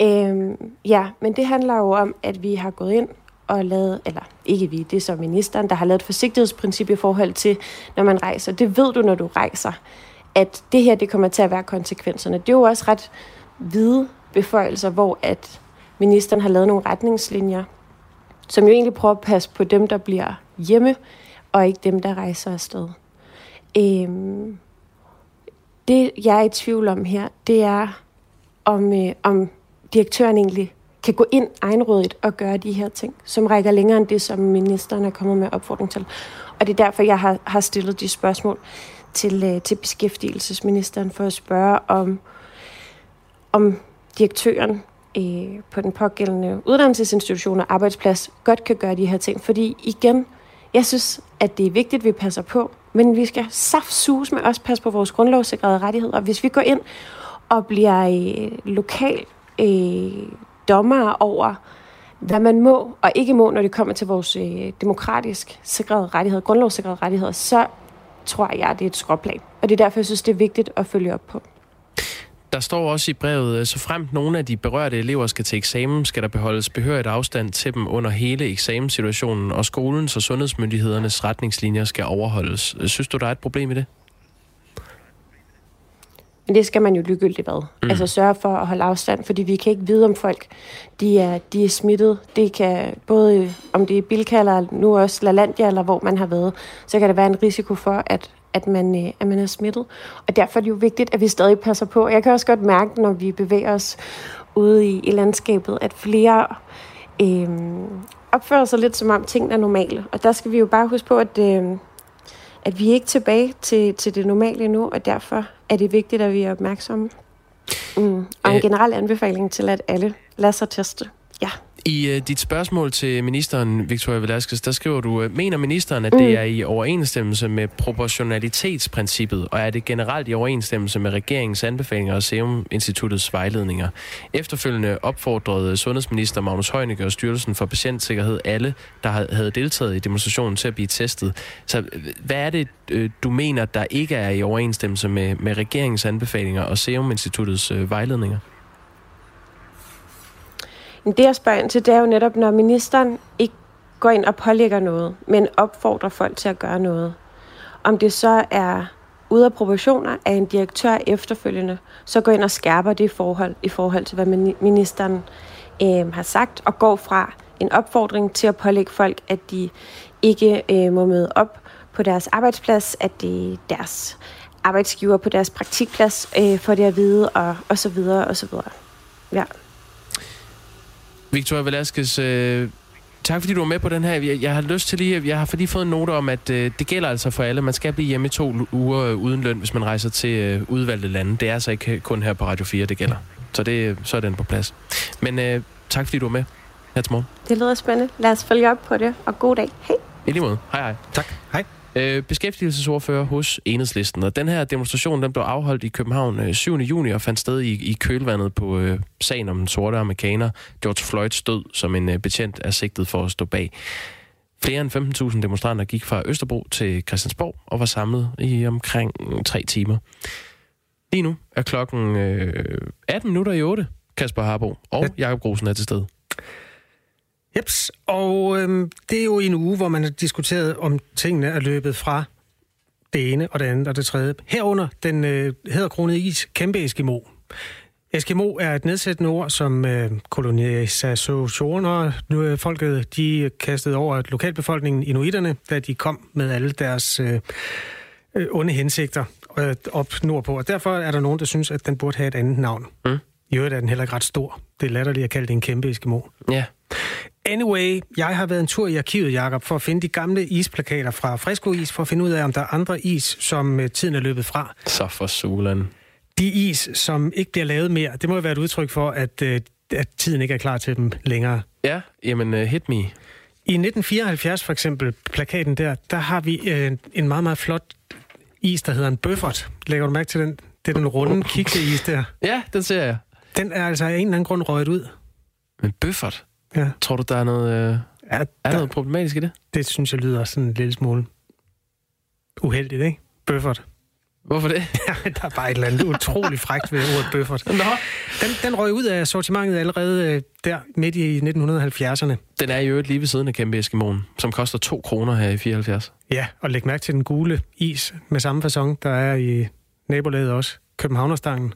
ja, øh, ja, men det handler jo om, at vi har gået ind og lavet, eller ikke vi, det er så ministeren, der har lavet et forsigtighedsprincip i forhold til, når man rejser. Det ved du, når du rejser, at det her, det kommer til at være konsekvenserne. Det er jo også ret hvide beføjelser, hvor at ministeren har lavet nogle retningslinjer, som jo egentlig prøver at passe på dem, der bliver hjemme, og ikke dem, der rejser afsted. Øhm, det, jeg er i tvivl om her, det er, om, øh, om direktøren egentlig kan gå ind egenrådigt og gøre de her ting, som rækker længere end det, som ministeren er kommet med opfordring til. Og det er derfor, jeg har, har stillet de spørgsmål til, øh, til beskæftigelsesministeren for at spørge om, om direktøren øh, på den pågældende uddannelsesinstitution og arbejdsplads godt kan gøre de her ting. Fordi igen, jeg synes, at det er vigtigt, at vi passer på, men vi skal saftsus med også passe på vores grundlovssikrede rettigheder. Hvis vi går ind og bliver øh, lokal øh, dommer over, hvad man må og ikke må, når det kommer til vores øh, demokratisk sikrede rettigheder, grundlovssikrede rettigheder, så tror jeg, at det er et skråplan. Og det er derfor, jeg synes, det er vigtigt at følge op på. Der står også i brevet, så fremt nogle af de berørte elever skal til eksamen, skal der beholdes behørigt afstand til dem under hele eksamenssituationen, og skolens og sundhedsmyndighedernes retningslinjer skal overholdes. Synes du, der er et problem i det? Men det skal man jo ligegyldigt hvad. Mm. Altså sørge for at holde afstand, fordi vi kan ikke vide, om folk de er, de er smittet. Det kan både, om det er Bilka eller nu også LaLandia, eller hvor man har været, så kan der være en risiko for, at, at, man, øh, at man er smittet. Og derfor er det jo vigtigt, at vi stadig passer på. Jeg kan også godt mærke, når vi bevæger os ude i, i landskabet, at flere øh, opfører sig lidt som om tingene er normale. Og der skal vi jo bare huske på, at... Øh, at vi er ikke tilbage til, til det normale endnu, og derfor er det vigtigt, at vi er opmærksomme. Mm. Og en generel anbefaling til, at alle lader sig teste. Ja. I uh, dit spørgsmål til ministeren, Victoria Velasquez, der skriver du, uh, mener ministeren, at mm. det er i overensstemmelse med proportionalitetsprincippet, og er det generelt i overensstemmelse med regeringens anbefalinger og Serum Instituttets vejledninger? Efterfølgende opfordrede sundhedsminister Magnus Heunicke og Styrelsen for Patientsikkerhed alle, der havde deltaget i demonstrationen, til at blive testet. Så øh, hvad er det, du mener, der ikke er i overensstemmelse med, med regeringens anbefalinger og Serum Instituttets uh, vejledninger? Men det, jeg spørger ind til, det er jo netop, når ministeren ikke går ind og pålægger noget, men opfordrer folk til at gøre noget. Om det så er ude af proportioner af en direktør efterfølgende, så går ind og skærper det forhold i forhold til, hvad ministeren øh, har sagt, og går fra en opfordring til at pålægge folk, at de ikke øh, må møde op på deres arbejdsplads, at det er deres arbejdsgiver på deres praktikplads øh, får det at vide, og, og så videre, og så videre. Ja. Victoria Velasquez, øh, tak fordi du var med på den her. Jeg, jeg har lyst til lige, jeg har lige fået en note om, at øh, det gælder altså for alle. Man skal blive hjemme i to uger øh, uden løn, hvis man rejser til øh, udvalgte lande. Det er altså ikke kun her på Radio 4, det gælder. Så, det, så er den på plads. Men øh, tak fordi du var med her til morgen. Det lyder spændende. Lad os følge op på det, og god dag. Hej. I lige måde. Hej hej. Tak. Hej. Øh, beskæftigelsesordfører hos Enhedslisten. Og den her demonstration den blev afholdt i København øh, 7. juni og fandt sted i, i kølvandet på øh, sagen om den sorte amerikaner George Floyds død, som en øh, betjent er sigtet for at stå bag. Flere end 15.000 demonstranter gik fra Østerbro til Christiansborg og var samlet i omkring tre timer. Lige nu er klokken øh, 18 minutter i 8. Kasper Harbo og Jakob Grosen er til stede. Jeps, og øhm, det er jo en uge, hvor man har diskuteret, om tingene er løbet fra det ene og det andet og det tredje. Herunder den øh, hedderkronede is, kæmpe Eskimo. Eskimo er et nedsættende ord, som øh, kolonisationer, nu er folket, de kastede over lokalbefolkningen, inuiterne, da de kom med alle deres øh, øh, onde hensigter øh, op nordpå. Og derfor er der nogen, der synes, at den burde have et andet navn. Mm. I øvrigt er den heller ikke ret stor. Det er latterligt at kalde det en kæmpe Eskimo. Ja. Anyway, jeg har været en tur i arkivet, Jakob, for at finde de gamle isplakater fra Fresco Is, for at finde ud af, om der er andre is, som uh, tiden er løbet fra. Så for solen. De is, som ikke bliver lavet mere, det må jo være et udtryk for, at, uh, at tiden ikke er klar til dem længere. Ja, jamen uh, hit me. I 1974 for eksempel, plakaten der, der har vi uh, en meget, meget flot is, der hedder en bøffert. Lægger du mærke til den? Det er den runde kikseis der. Ja, den ser jeg. Den er altså af en eller anden grund røget ud. Men bøffert? Ja. Tror du, der er noget, øh, ja, der, er noget problematisk i det? Det synes jeg lyder sådan en lille smule uheldigt, ikke? Bøffert. Hvorfor det? (laughs) Der er bare et eller andet utroligt frækt ved ordet bøffert. (laughs) Nå. Den, den røg ud af sortimentet allerede øh, der midt i 1970'erne. Den er jo lige ved siden af Kæmpe Eskimoen, som koster 2 kroner her i 74. Ja, og læg mærke til den gule is med samme fasong, der er i nabolaget også. Københavnerstangen.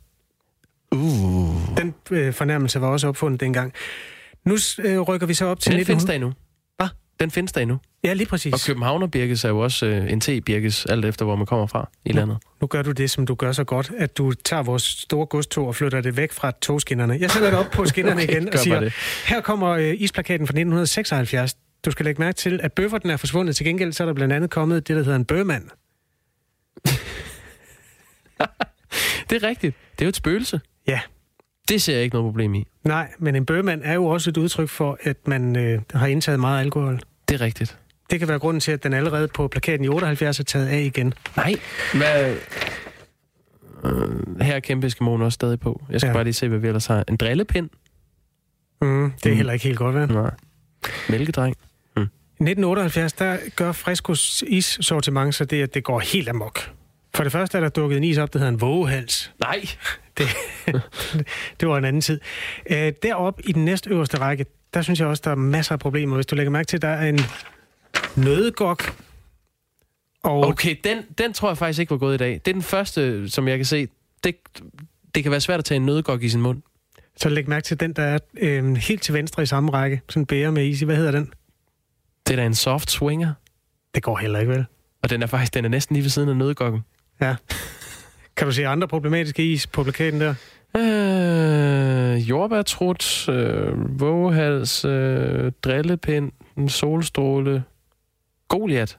Uh. Den øh, fornærmelse var også opfundet dengang. Nu øh, rykker vi så op til... Den 1900... findes der endnu. Hvad? Den findes der endnu. Ja, lige præcis. Og Københavner Birkes er jo også øh, en T-Birkes, alt efter hvor man kommer fra i landet. Nu gør du det, som du gør så godt, at du tager vores store godstog og flytter det væk fra togskinnerne. Jeg sætter det op på (laughs) skinnerne okay, igen og siger, det. her kommer øh, isplakaten fra 1976. Du skal lægge mærke til, at bøfferten er forsvundet. Til gengæld så er der blandt andet kommet det, der hedder en bøgmand. (laughs) det er rigtigt. Det er jo et spøgelse. Ja. Det ser jeg ikke noget problem i. Nej, men en bøgmand er jo også et udtryk for, at man øh, har indtaget meget alkohol. Det er rigtigt. Det kan være grunden til, at den allerede på plakaten i 78 er taget af igen. Nej, hvad... Øh, her er kæmpe Eskimoen også stadig på. Jeg skal ja. bare lige se, hvad vi ellers har. En drillepind? Mm, det er mm. heller ikke helt godt, vel? Nej. Mælkedreng? Mm. I 1978, der gør Frescos is-sortiment så det, at det går helt amok. For det første er der dukket en is op, der hedder en vågehals. Nej! (laughs) Det, det var en anden tid. Øh, derop i den næste øverste række, der synes jeg også, der er masser af problemer. Hvis du lægger mærke til, der er en nødgok. Og... Okay, den, den tror jeg faktisk ikke var gået i dag. Det er den første, som jeg kan se. Det, det kan være svært at tage en nødgok i sin mund. Så læg mærke til den, der er øh, helt til venstre i samme række. Sådan en bære med is i. Hvad hedder den? Det er da en soft swinger. Det går heller ikke, vel? Og den er faktisk den er næsten lige ved siden af nødgokken. Ja. Kan du se andre problematiske is på plakaten der? Øh, jordbærtrut, øh, vågehals, øh, drillepind, en solstråle, Goliath.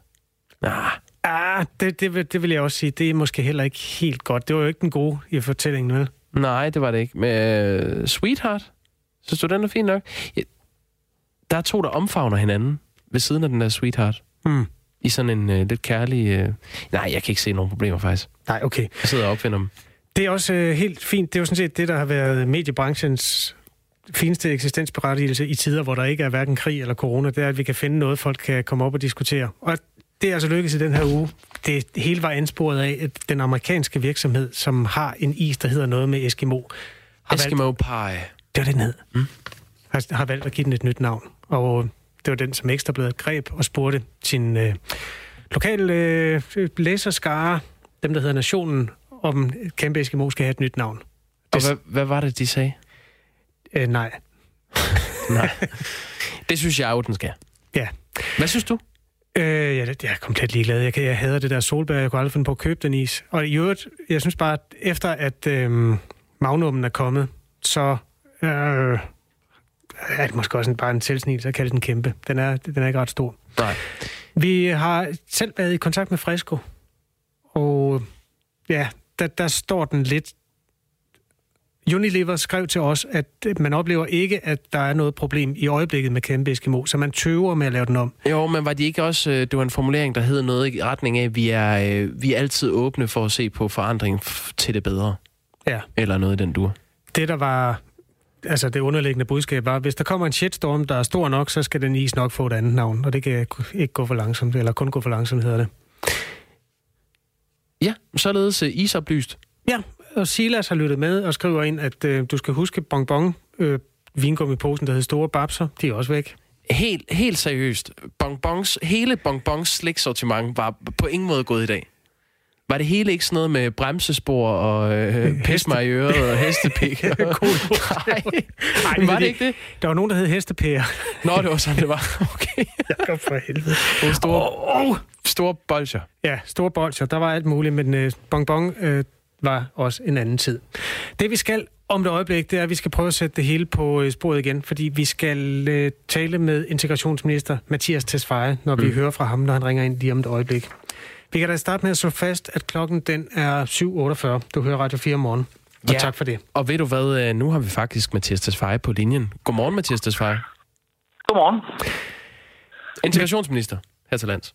Ah. Ah, det, det, det vil jeg også sige. Det er måske heller ikke helt godt. Det var jo ikke den gode i fortællingen, vel? Nej, det var det ikke. Men uh, Sweetheart, synes du, den er fin nok? Ja, der er to, der omfavner hinanden ved siden af den der Sweetheart. Mm. I sådan en uh, lidt kærlig... Uh... Nej, jeg kan ikke se nogen problemer, faktisk. Nej, okay. Jeg sidder og opfinder dem. Det er også uh, helt fint. Det er jo sådan set det, der har været mediebranchens fineste eksistensberettigelse i tider, hvor der ikke er hverken krig eller corona, det er, at vi kan finde noget, folk kan komme op og diskutere. Og det er altså lykkedes i den her uge. Det hele var ansporet af, at den amerikanske virksomhed, som har en is, der hedder noget med Eskimo. Har Eskimo valgt, Pie. Det var den hed. Mm. Har, har valgt at give den et nyt navn. Og det var den, som Ekstrabladet greb og spurgte sin øh, lokale øh, læserskare, dem der hedder Nationen, om kæmpe Eskimo skal have et nyt navn. Og hvad, hvad var det, de sagde? Øh, nej. (laughs) nej. Det synes jeg jo, den skal. Ja. Hvad synes du? Øh, jeg, jeg er komplet ligeglad. Jeg, jeg hader det der solbær. Jeg kunne aldrig finde på at købe den is. Og i øvrigt, jeg synes bare, at efter at øh, Magnumen er kommet, så øh, er det måske også en, bare en tilsnigelse at kalde den kæmpe. Den er, den er ikke ret stor. Nej. Vi har selv været i kontakt med Fresco, og ja, der, der står den lidt Unilever skrev til os, at man oplever ikke, at der er noget problem i øjeblikket med kæmpe Eskimo, så man tøver med at lave den om. Jo, men var det ikke også, øh, det var en formulering, der hed noget i retning af, at vi er, øh, vi er altid åbne for at se på forandring til det bedre? Ja. Eller noget i den dur? Det, der var altså det underliggende budskab var, hvis der kommer en shitstorm, der er stor nok, så skal den is nok få et andet navn, og det kan ikke gå for langsomt, eller kun gå for langsomt, hedder det. Ja, således uh, isoplyst. Ja, og Silas har lyttet med og skriver ind, at øh, du skal huske bonbon, øh, vingummiposen, der hedder Store Babser, de er også væk. Helt, helt seriøst. Bonbons, hele bonbons sliksortiment var på ingen måde gået i dag. Var det hele ikke sådan noget med bremsespor og øh, (laughs) pis mig i øret og hestepik? (laughs) (laughs) Nej, Nej var det ikke det? Der var nogen, der hed hestepærer. Nå, det var sådan, det var. Okay. Jeg kom for helvede. Store, oh, oh. store bolcher. Ja, store bolcher. Der var alt muligt, men øh, bonbon øh, var også en anden tid. Det vi skal om et øjeblik, det er, at vi skal prøve at sætte det hele på øh, sporet igen, fordi vi skal uh, tale med integrationsminister Mathias Tesfaye, når mm. vi hører fra ham, når han ringer ind lige om et øjeblik. Vi kan da starte med at slå fast, at klokken den er 7.48. Du hører Radio 4 morgen. Og ja. tak for det. Og ved du hvad, øh, nu har vi faktisk Mathias Tesfaye på linjen. Godmorgen, Mathias Tesfaye. Godmorgen. Integrationsminister her til lands.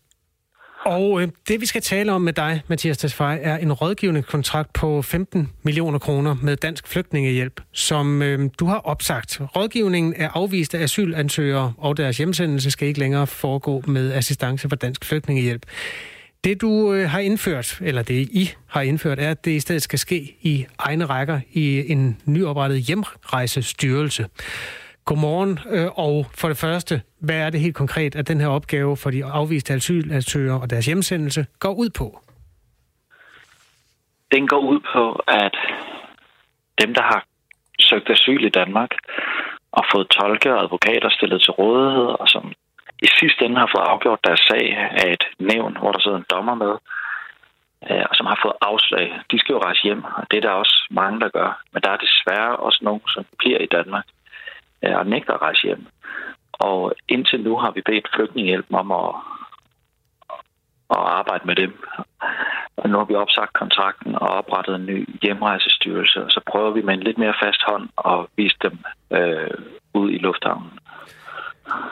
Og øh, det, vi skal tale om med dig, Mathias Tesfaye, er en rådgivende kontrakt på 15 millioner kroner med Dansk Flygtningehjælp, som øh, du har opsagt. Rådgivningen er afvist af asylansøgere, og deres hjemsendelse skal ikke længere foregå med assistance fra Dansk Flygtningehjælp. Det, du øh, har indført, eller det I har indført, er, at det i stedet skal ske i egne rækker i en nyoprettet hjemrejsestyrelse. Godmorgen, øh, og for det første, hvad er det helt konkret, at den her opgave for de afviste asylansøgere og deres hjemsendelse går ud på? Den går ud på, at dem, der har søgt asyl i Danmark og fået tolke og advokater stillet til rådighed, og som i sidste ende har fået afgjort deres sag af et nævn, hvor der sidder en dommer med, øh, som har fået afslag. De skal jo rejse hjem, og det er der også mange, der gør. Men der er desværre også nogen, som bliver i Danmark øh, og nægter at rejse hjem. Og indtil nu har vi bedt flygtningehjælpen om at, at arbejde med dem. Og nu har vi opsagt kontrakten og oprettet en ny hjemrejsestyrelse, og så prøver vi med en lidt mere fast hånd at vise dem øh, ud i lufthavnen.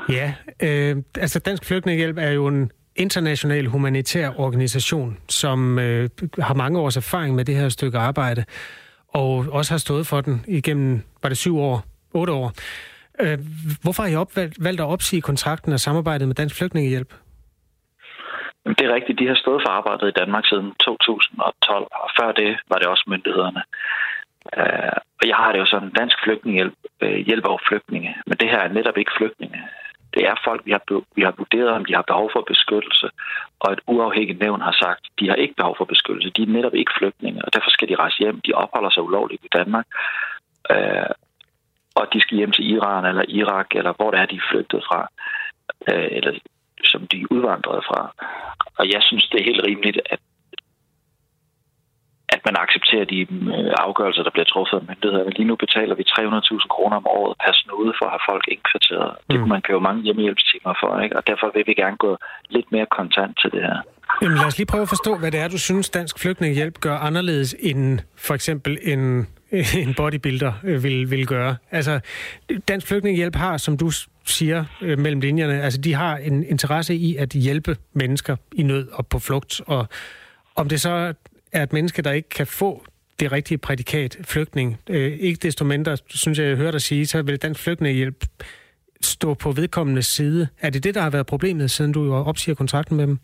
Ja, øh, altså Dansk Flygtningehjælp er jo en international humanitær organisation, som øh, har mange års erfaring med det her stykke arbejde, og også har stået for den igennem, var det syv år, otte år. Øh, hvorfor har I opvalgt, valgt at opsige kontrakten og samarbejdet med Dansk Flygtningehjælp? Det er rigtigt. De har stået for arbejdet i Danmark siden 2012, og før det var det også myndighederne. Øh, og jeg har det jo sådan, dansk flygtningehjælp øh, hjælper jo flygtninge, men det her er netop ikke flygtninge. Det er folk, vi har, vi har vurderet, om de har behov for beskyttelse, og et uafhængigt nævn har sagt, de har ikke behov for beskyttelse. De er netop ikke flygtninge, og derfor skal de rejse hjem. De opholder sig ulovligt i Danmark, øh, og de skal hjem til Iran eller Irak, eller hvor det er, de er flygtet fra, øh, eller som de er udvandret fra. Og jeg synes, det er helt rimeligt, at at man accepterer de øh, afgørelser, der bliver truffet af myndighederne. Lige nu betaler vi 300.000 kroner om året per snude for at have folk indkvarteret. Mm. Det kunne man købe mange hjemmehjælpstimer for, ikke? og derfor vil vi gerne gå lidt mere kontant til det her. Jamen, lad os lige prøve at forstå, hvad det er, du synes, Dansk Flygtningehjælp gør anderledes end for eksempel en, (laughs) en bodybuilder øh, vil, vil gøre. Altså, Dansk Flygtningehjælp har, som du siger øh, mellem linjerne, altså de har en interesse i at hjælpe mennesker i nød og på flugt, og om det så er et menneske, der ikke kan få det rigtige prædikat flygtning. Øh, ikke desto mindre, synes jeg, jeg hører dig sige, så vil Dansk Flygtningehjælp stå på vedkommendes side. Er det det, der har været problemet, siden du opsiger kontrakten med dem?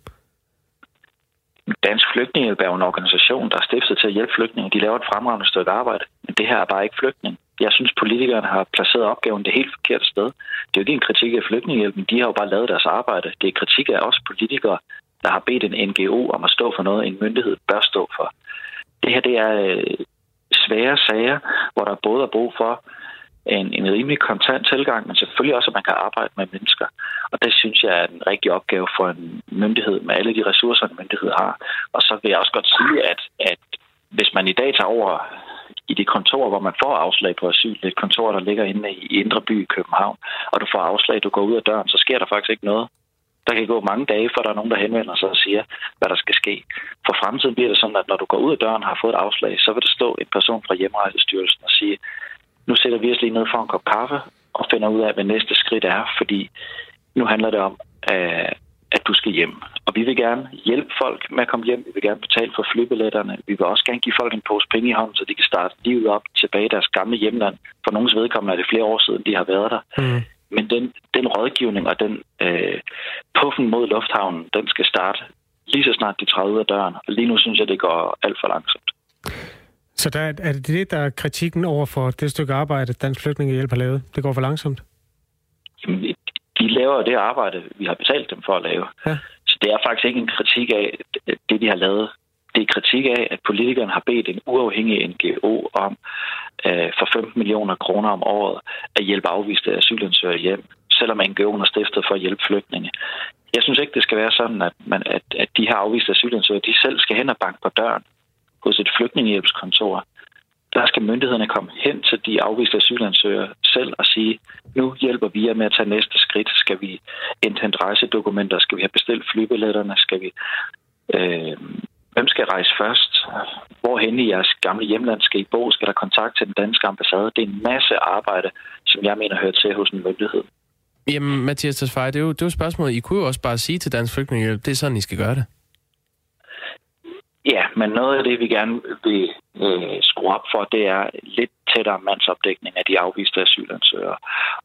Dansk Flygtningehjælp er jo en organisation, der er stiftet til at hjælpe flygtninge. De laver et fremragende stykke arbejde, men det her er bare ikke flygtning. Jeg synes, politikerne har placeret opgaven det helt forkerte sted. Det er jo ikke en kritik af flygtningehjælpen. De har jo bare lavet deres arbejde. Det er kritik af os politikere, der har bedt en NGO om at stå for noget, en myndighed bør stå for. Det her det er øh, svære sager, hvor der både er brug for en, en rimelig kontant tilgang, men selvfølgelig også, at man kan arbejde med mennesker. Og det synes jeg er en rigtig opgave for en myndighed med alle de ressourcer, en myndighed har. Og så vil jeg også godt sige, at, at hvis man i dag tager over i det kontor, hvor man får afslag på asyl, det kontor, der ligger inde i Indre By i København, og du får afslag, du går ud af døren, så sker der faktisk ikke noget. Der kan gå mange dage, før der er nogen, der henvender sig og siger, hvad der skal ske. For fremtiden bliver det sådan, at når du går ud af døren og har fået et afslag, så vil der stå en person fra hjemrejsestyrelsen og sige, nu sætter vi os lige ned for en kop kaffe og finder ud af, hvad næste skridt er, fordi nu handler det om, øh, at du skal hjem. Og vi vil gerne hjælpe folk med at komme hjem. Vi vil gerne betale for flybilletterne. Vi vil også gerne give folk en pose penge i hånden, så de kan starte livet op tilbage i deres gamle hjemland. For nogens vedkommende er det flere år siden, de har været der. Mm. Men den, den rådgivning og den øh, puffen mod lufthavnen, den skal starte lige så snart de træder ud af døren. Og lige nu synes jeg, det går alt for langsomt. Så der, er det det, der er kritikken over for det stykke arbejde, Dansk Flygtningehjælp har lavet? Det går for langsomt? Jamen, de laver det arbejde, vi har betalt dem for at lave. Ja. Så det er faktisk ikke en kritik af det, de har lavet. Det er kritik af, at politikerne har bedt en uafhængig NGO om øh, for 15 millioner kroner om året at hjælpe afviste asylansøgere hjem, selvom NGO'en er stiftet for at hjælpe flygtninge. Jeg synes ikke, det skal være sådan, at, man, at, at de her afviste asylansøgere, de selv skal hen og banke på døren hos et flygtningehjælpskontor. Der skal myndighederne komme hen til de afviste asylansøgere selv og sige, nu hjælper vi jer med at tage næste skridt. Skal vi indhente rejsedokumenter? Skal vi have bestilt flybilletterne? Skal vi øh, Hvem skal rejse først? Hvorhen i jeres gamle hjemland skal I bo? Skal der kontakt til den danske ambassade? Det er en masse arbejde, som jeg mener hører til hos en myndighed. Jamen, Mathias Tesfaye, det er jo, det er jo spørgsmålet. I kunne jo også bare sige til Dansk Flygtningehjælp, det er sådan, I skal gøre det. Ja, men noget af det, vi gerne vil øh, skrue op for, det er lidt tættere mandsopdækning af de afviste asylansøgere.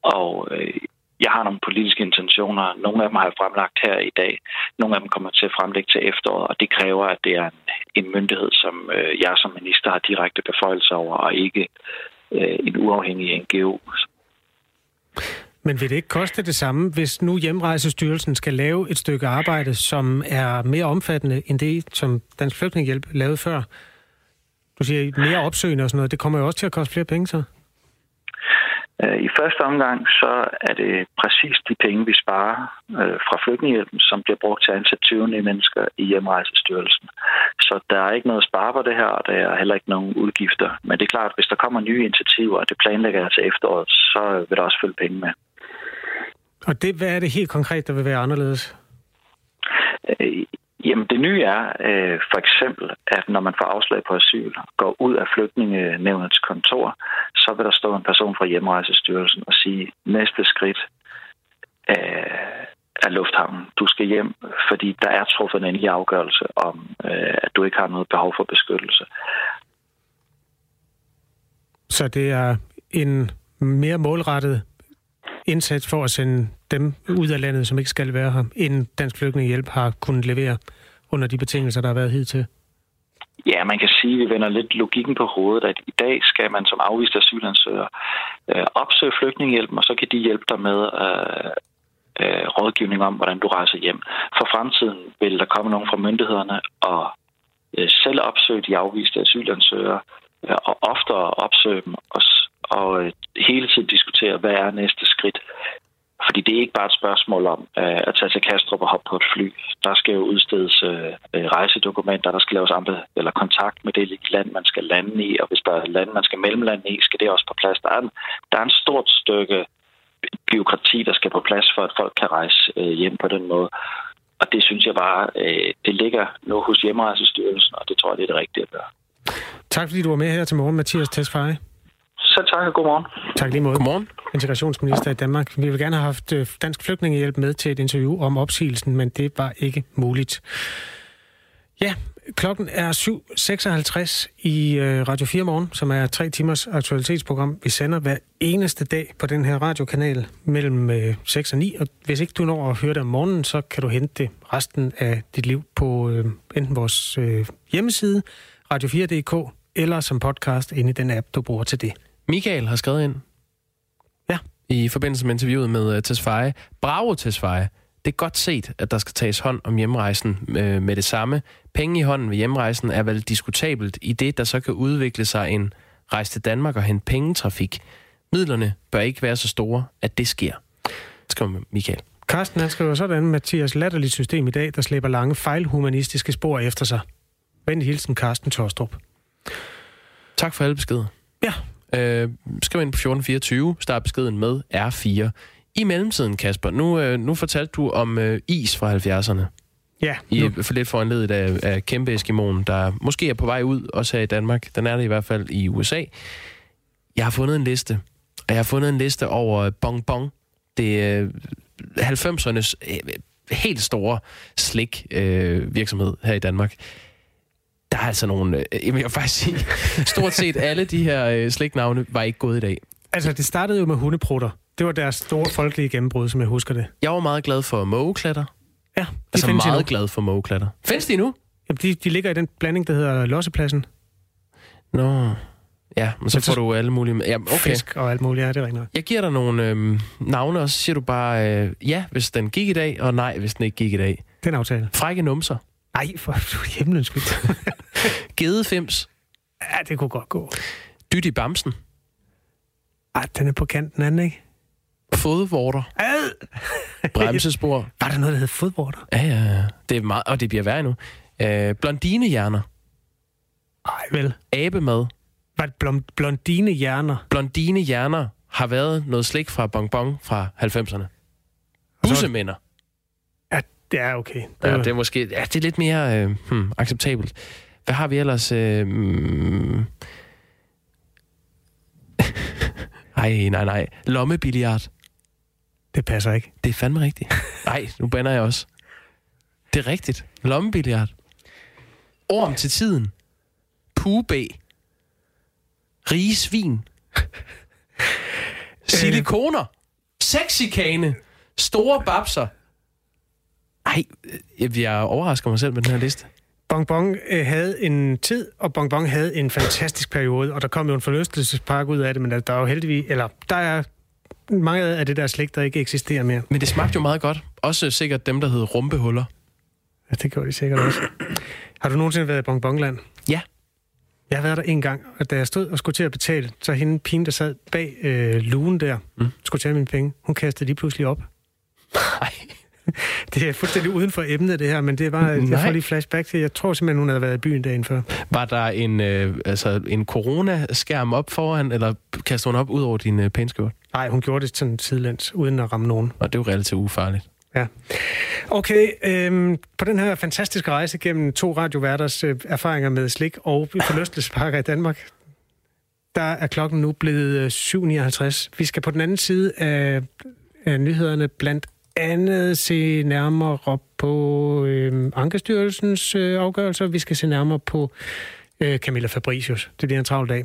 Og øh, jeg har nogle politiske intentioner. Nogle af dem har jeg fremlagt her i dag. Nogle af dem kommer til at fremlægge til efteråret, og det kræver, at det er en, en myndighed, som øh, jeg som minister har direkte beføjelser over, og ikke øh, en uafhængig NGO. Men vil det ikke koste det samme, hvis nu Hjemrejsestyrelsen skal lave et stykke arbejde, som er mere omfattende end det, som Dansk Flygtningehjælp lavede før? Du siger mere opsøgende og sådan noget. Det kommer jo også til at koste flere penge, så? Øh, I første omgang så er det præcis de penge, vi sparer øh, fra flygtningehjælpen, som bliver brugt til at ansætte 20 nye mennesker i hjemrejsestyrelsen. Så der er ikke noget at spare på det her, og der er heller ikke nogen udgifter. Men det er klart, at hvis der kommer nye initiativer, og det planlægger jeg til efteråret, så vil der også følge penge med. Og det, hvad er det helt konkret, der vil være anderledes? Jamen det nye er øh, for eksempel, at når man får afslag på asyl, går ud af flygtningenevnets kontor, så vil der stå en person fra hjemrejsestyrelsen og sige, næste skridt øh, er lufthavnen. Du skal hjem, fordi der er truffet en endelig afgørelse om, øh, at du ikke har noget behov for beskyttelse. Så det er en mere målrettet indsats for at sende dem ud af landet, som ikke skal være her, end Dansk Flygtningehjælp har kunnet levere under de betingelser, der har været hidtil? Ja, man kan sige, at vi vender lidt logikken på hovedet, at i dag skal man som afvist asylansøger øh, opsøge flygtningehjælpen, og så kan de hjælpe dig med øh, øh, rådgivning om, hvordan du rejser hjem. For fremtiden vil der komme nogen fra myndighederne og øh, selv opsøge de afviste asylansøgere, øh, og oftere opsøge dem og, og øh, hele tiden diskutere, hvad er næste skridt. Fordi det er ikke bare et spørgsmål om øh, at tage til Kastrup og hoppe på et fly. Der skal jo udstedes øh, øh, rejsedokumenter, der skal laves andre, eller kontakt med det land, man skal lande i, og hvis der er land, man skal mellemlande i, skal det også på plads. Der er en, der er en stort stykke byråkrati, der skal på plads, for at folk kan rejse øh, hjem på den måde. Og det synes jeg bare, øh, det ligger nu hos Hjemrejsestyrelsen, og det tror jeg, det er det rigtige at gøre. Tak fordi du var med her til morgen, Mathias Tesfaye. Så tak og godmorgen. Tak lige måde. Godmorgen. Integrationsminister i Danmark. Vi vil gerne have haft øh, Dansk Flygtningehjælp med til et interview om opsigelsen, men det var ikke muligt. Ja, klokken er 7.56 i øh, Radio 4 Morgen, som er tre timers aktualitetsprogram. Vi sender hver eneste dag på den her radiokanal mellem 6 og 9, og hvis ikke du når at høre det om morgenen, så kan du hente det resten af dit liv på enten vores hjemmeside, radio4.dk, eller som podcast inde i den app, du bruger til det. Michael har skrevet ind. Ja. I forbindelse med interviewet med uh, Tesfaye. Bravo, Tesfaye. Det er godt set, at der skal tages hånd om hjemrejsen øh, med det samme. Penge i hånden ved hjemrejsen er vel diskutabelt i det, der så kan udvikle sig en rejse til Danmark og hente pengetrafik. Midlerne bør ikke være så store, at det sker. Skriver Michael. Carsten han skriver sådan, Mathias latterligt system i dag, der slæber lange fejlhumanistiske spor efter sig. Venlig hilsen, Carsten Torstrup. Tak for alle beskeder. Ja. Øh, skriv ind på 1424, start beskeden med R4. I mellemtiden, Kasper, nu, øh, nu fortalte du om øh, is fra 70'erne. Ja. I, for lidt foranledet af, af kæmpe Eskimoen, der måske er på vej ud, også her i Danmark. Den er det i hvert fald i USA. Jeg har fundet en liste, og jeg har fundet en liste over Bong Bong. Det er øh, 90'ernes øh, helt store slik øh, virksomhed her i Danmark der er altså nogle... Øh, jeg vil faktisk sige, stort set alle de her øh, var ikke gået i dag. Altså, det startede jo med hundeprutter. Det var deres store folkelige gennembrud, som jeg husker det. Jeg var meget glad for mågeklatter. Ja, de altså findes meget endnu. glad for mågeklatter. Findes de nu? Jamen, de, de ligger i den blanding, der hedder lossepladsen. Nå, ja, men så så- får du alle mulige... Ja, okay. Fisk og alt muligt, ja, det er rigtigt nok. Jeg giver dig nogle øh, navne, og så siger du bare øh, ja, hvis den gik i dag, og nej, hvis den ikke gik i dag. Den aftale. Frække numser. Nej, for himlens skyld. (laughs) Gedefims. ja, det kunne godt gå. Dyt i bamsen. Ej, den er på kanten anden, ikke? Fodvorter. Ad! (laughs) Bremsespor. Var der noget, der hed fodvorter? Ja, ja, ja. Det er meget, og det bliver værre nu. Øh, blondinehjerner. Nej, vel. Abemad. Var det blom, blondine hjerner? Blondinehjerner har været noget slik fra bonbon fra 90'erne. Bussemænder. Ja, det er okay. Det Ja, var, det er måske ja, det er lidt mere øh, hmm, acceptabelt. Hvad har vi ellers? Øh, mm, (laughs) Ej, nej, nej. Lommebilliard. det passer ikke. Det er fandme rigtigt. Nej, nu bander jeg også. Det er rigtigt. Lommebilliard. Orm til tiden. Pube. Rige svin. (laughs) Silikoner. Sexikane. Store babser. Ej, øh, jeg overrasker mig selv med den her liste. Bonbon øh, havde en tid, og Bonbon havde en fantastisk periode, og der kom jo en forlystelsespark ud af det, men der, der er jo heldigvis, eller der er mange af det der slik, der ikke eksisterer mere. Men det smagte jo meget godt. Også sikkert dem, der hed rumpehuller. Ja, det gjorde de sikkert også. Har du nogensinde været i Bonbonland? Ja. Jeg har været der en gang, og da jeg stod og skulle til at betale, så hende pigen, der sad bag øh, lugen der, mm. skulle tage mine penge, hun kastede lige pludselig op. Nej. Det er fuldstændig uden for emnet, det her, men det var, Nej. jeg får lige flashback til, jeg tror simpelthen, hun havde været i byen dagen før. Var der en, øh, altså en corona-skærm op foran, eller kastede hun op ud over din øh, pænskjort? Nej, hun gjorde det sådan sidelæns, uden at ramme nogen. Og det er jo relativt ufarligt. Ja. Okay, øhm, på den her fantastiske rejse gennem to radioværters øh, erfaringer med slik og forlystelsesparker i Danmark, der er klokken nu blevet 7.59. Øh, Vi skal på den anden side af, af nyhederne blandt andet se nærmere på øh, Ankestyrelsens øh, afgørelser. Vi skal se nærmere på øh, Camilla Fabricius. Det bliver en travl dag.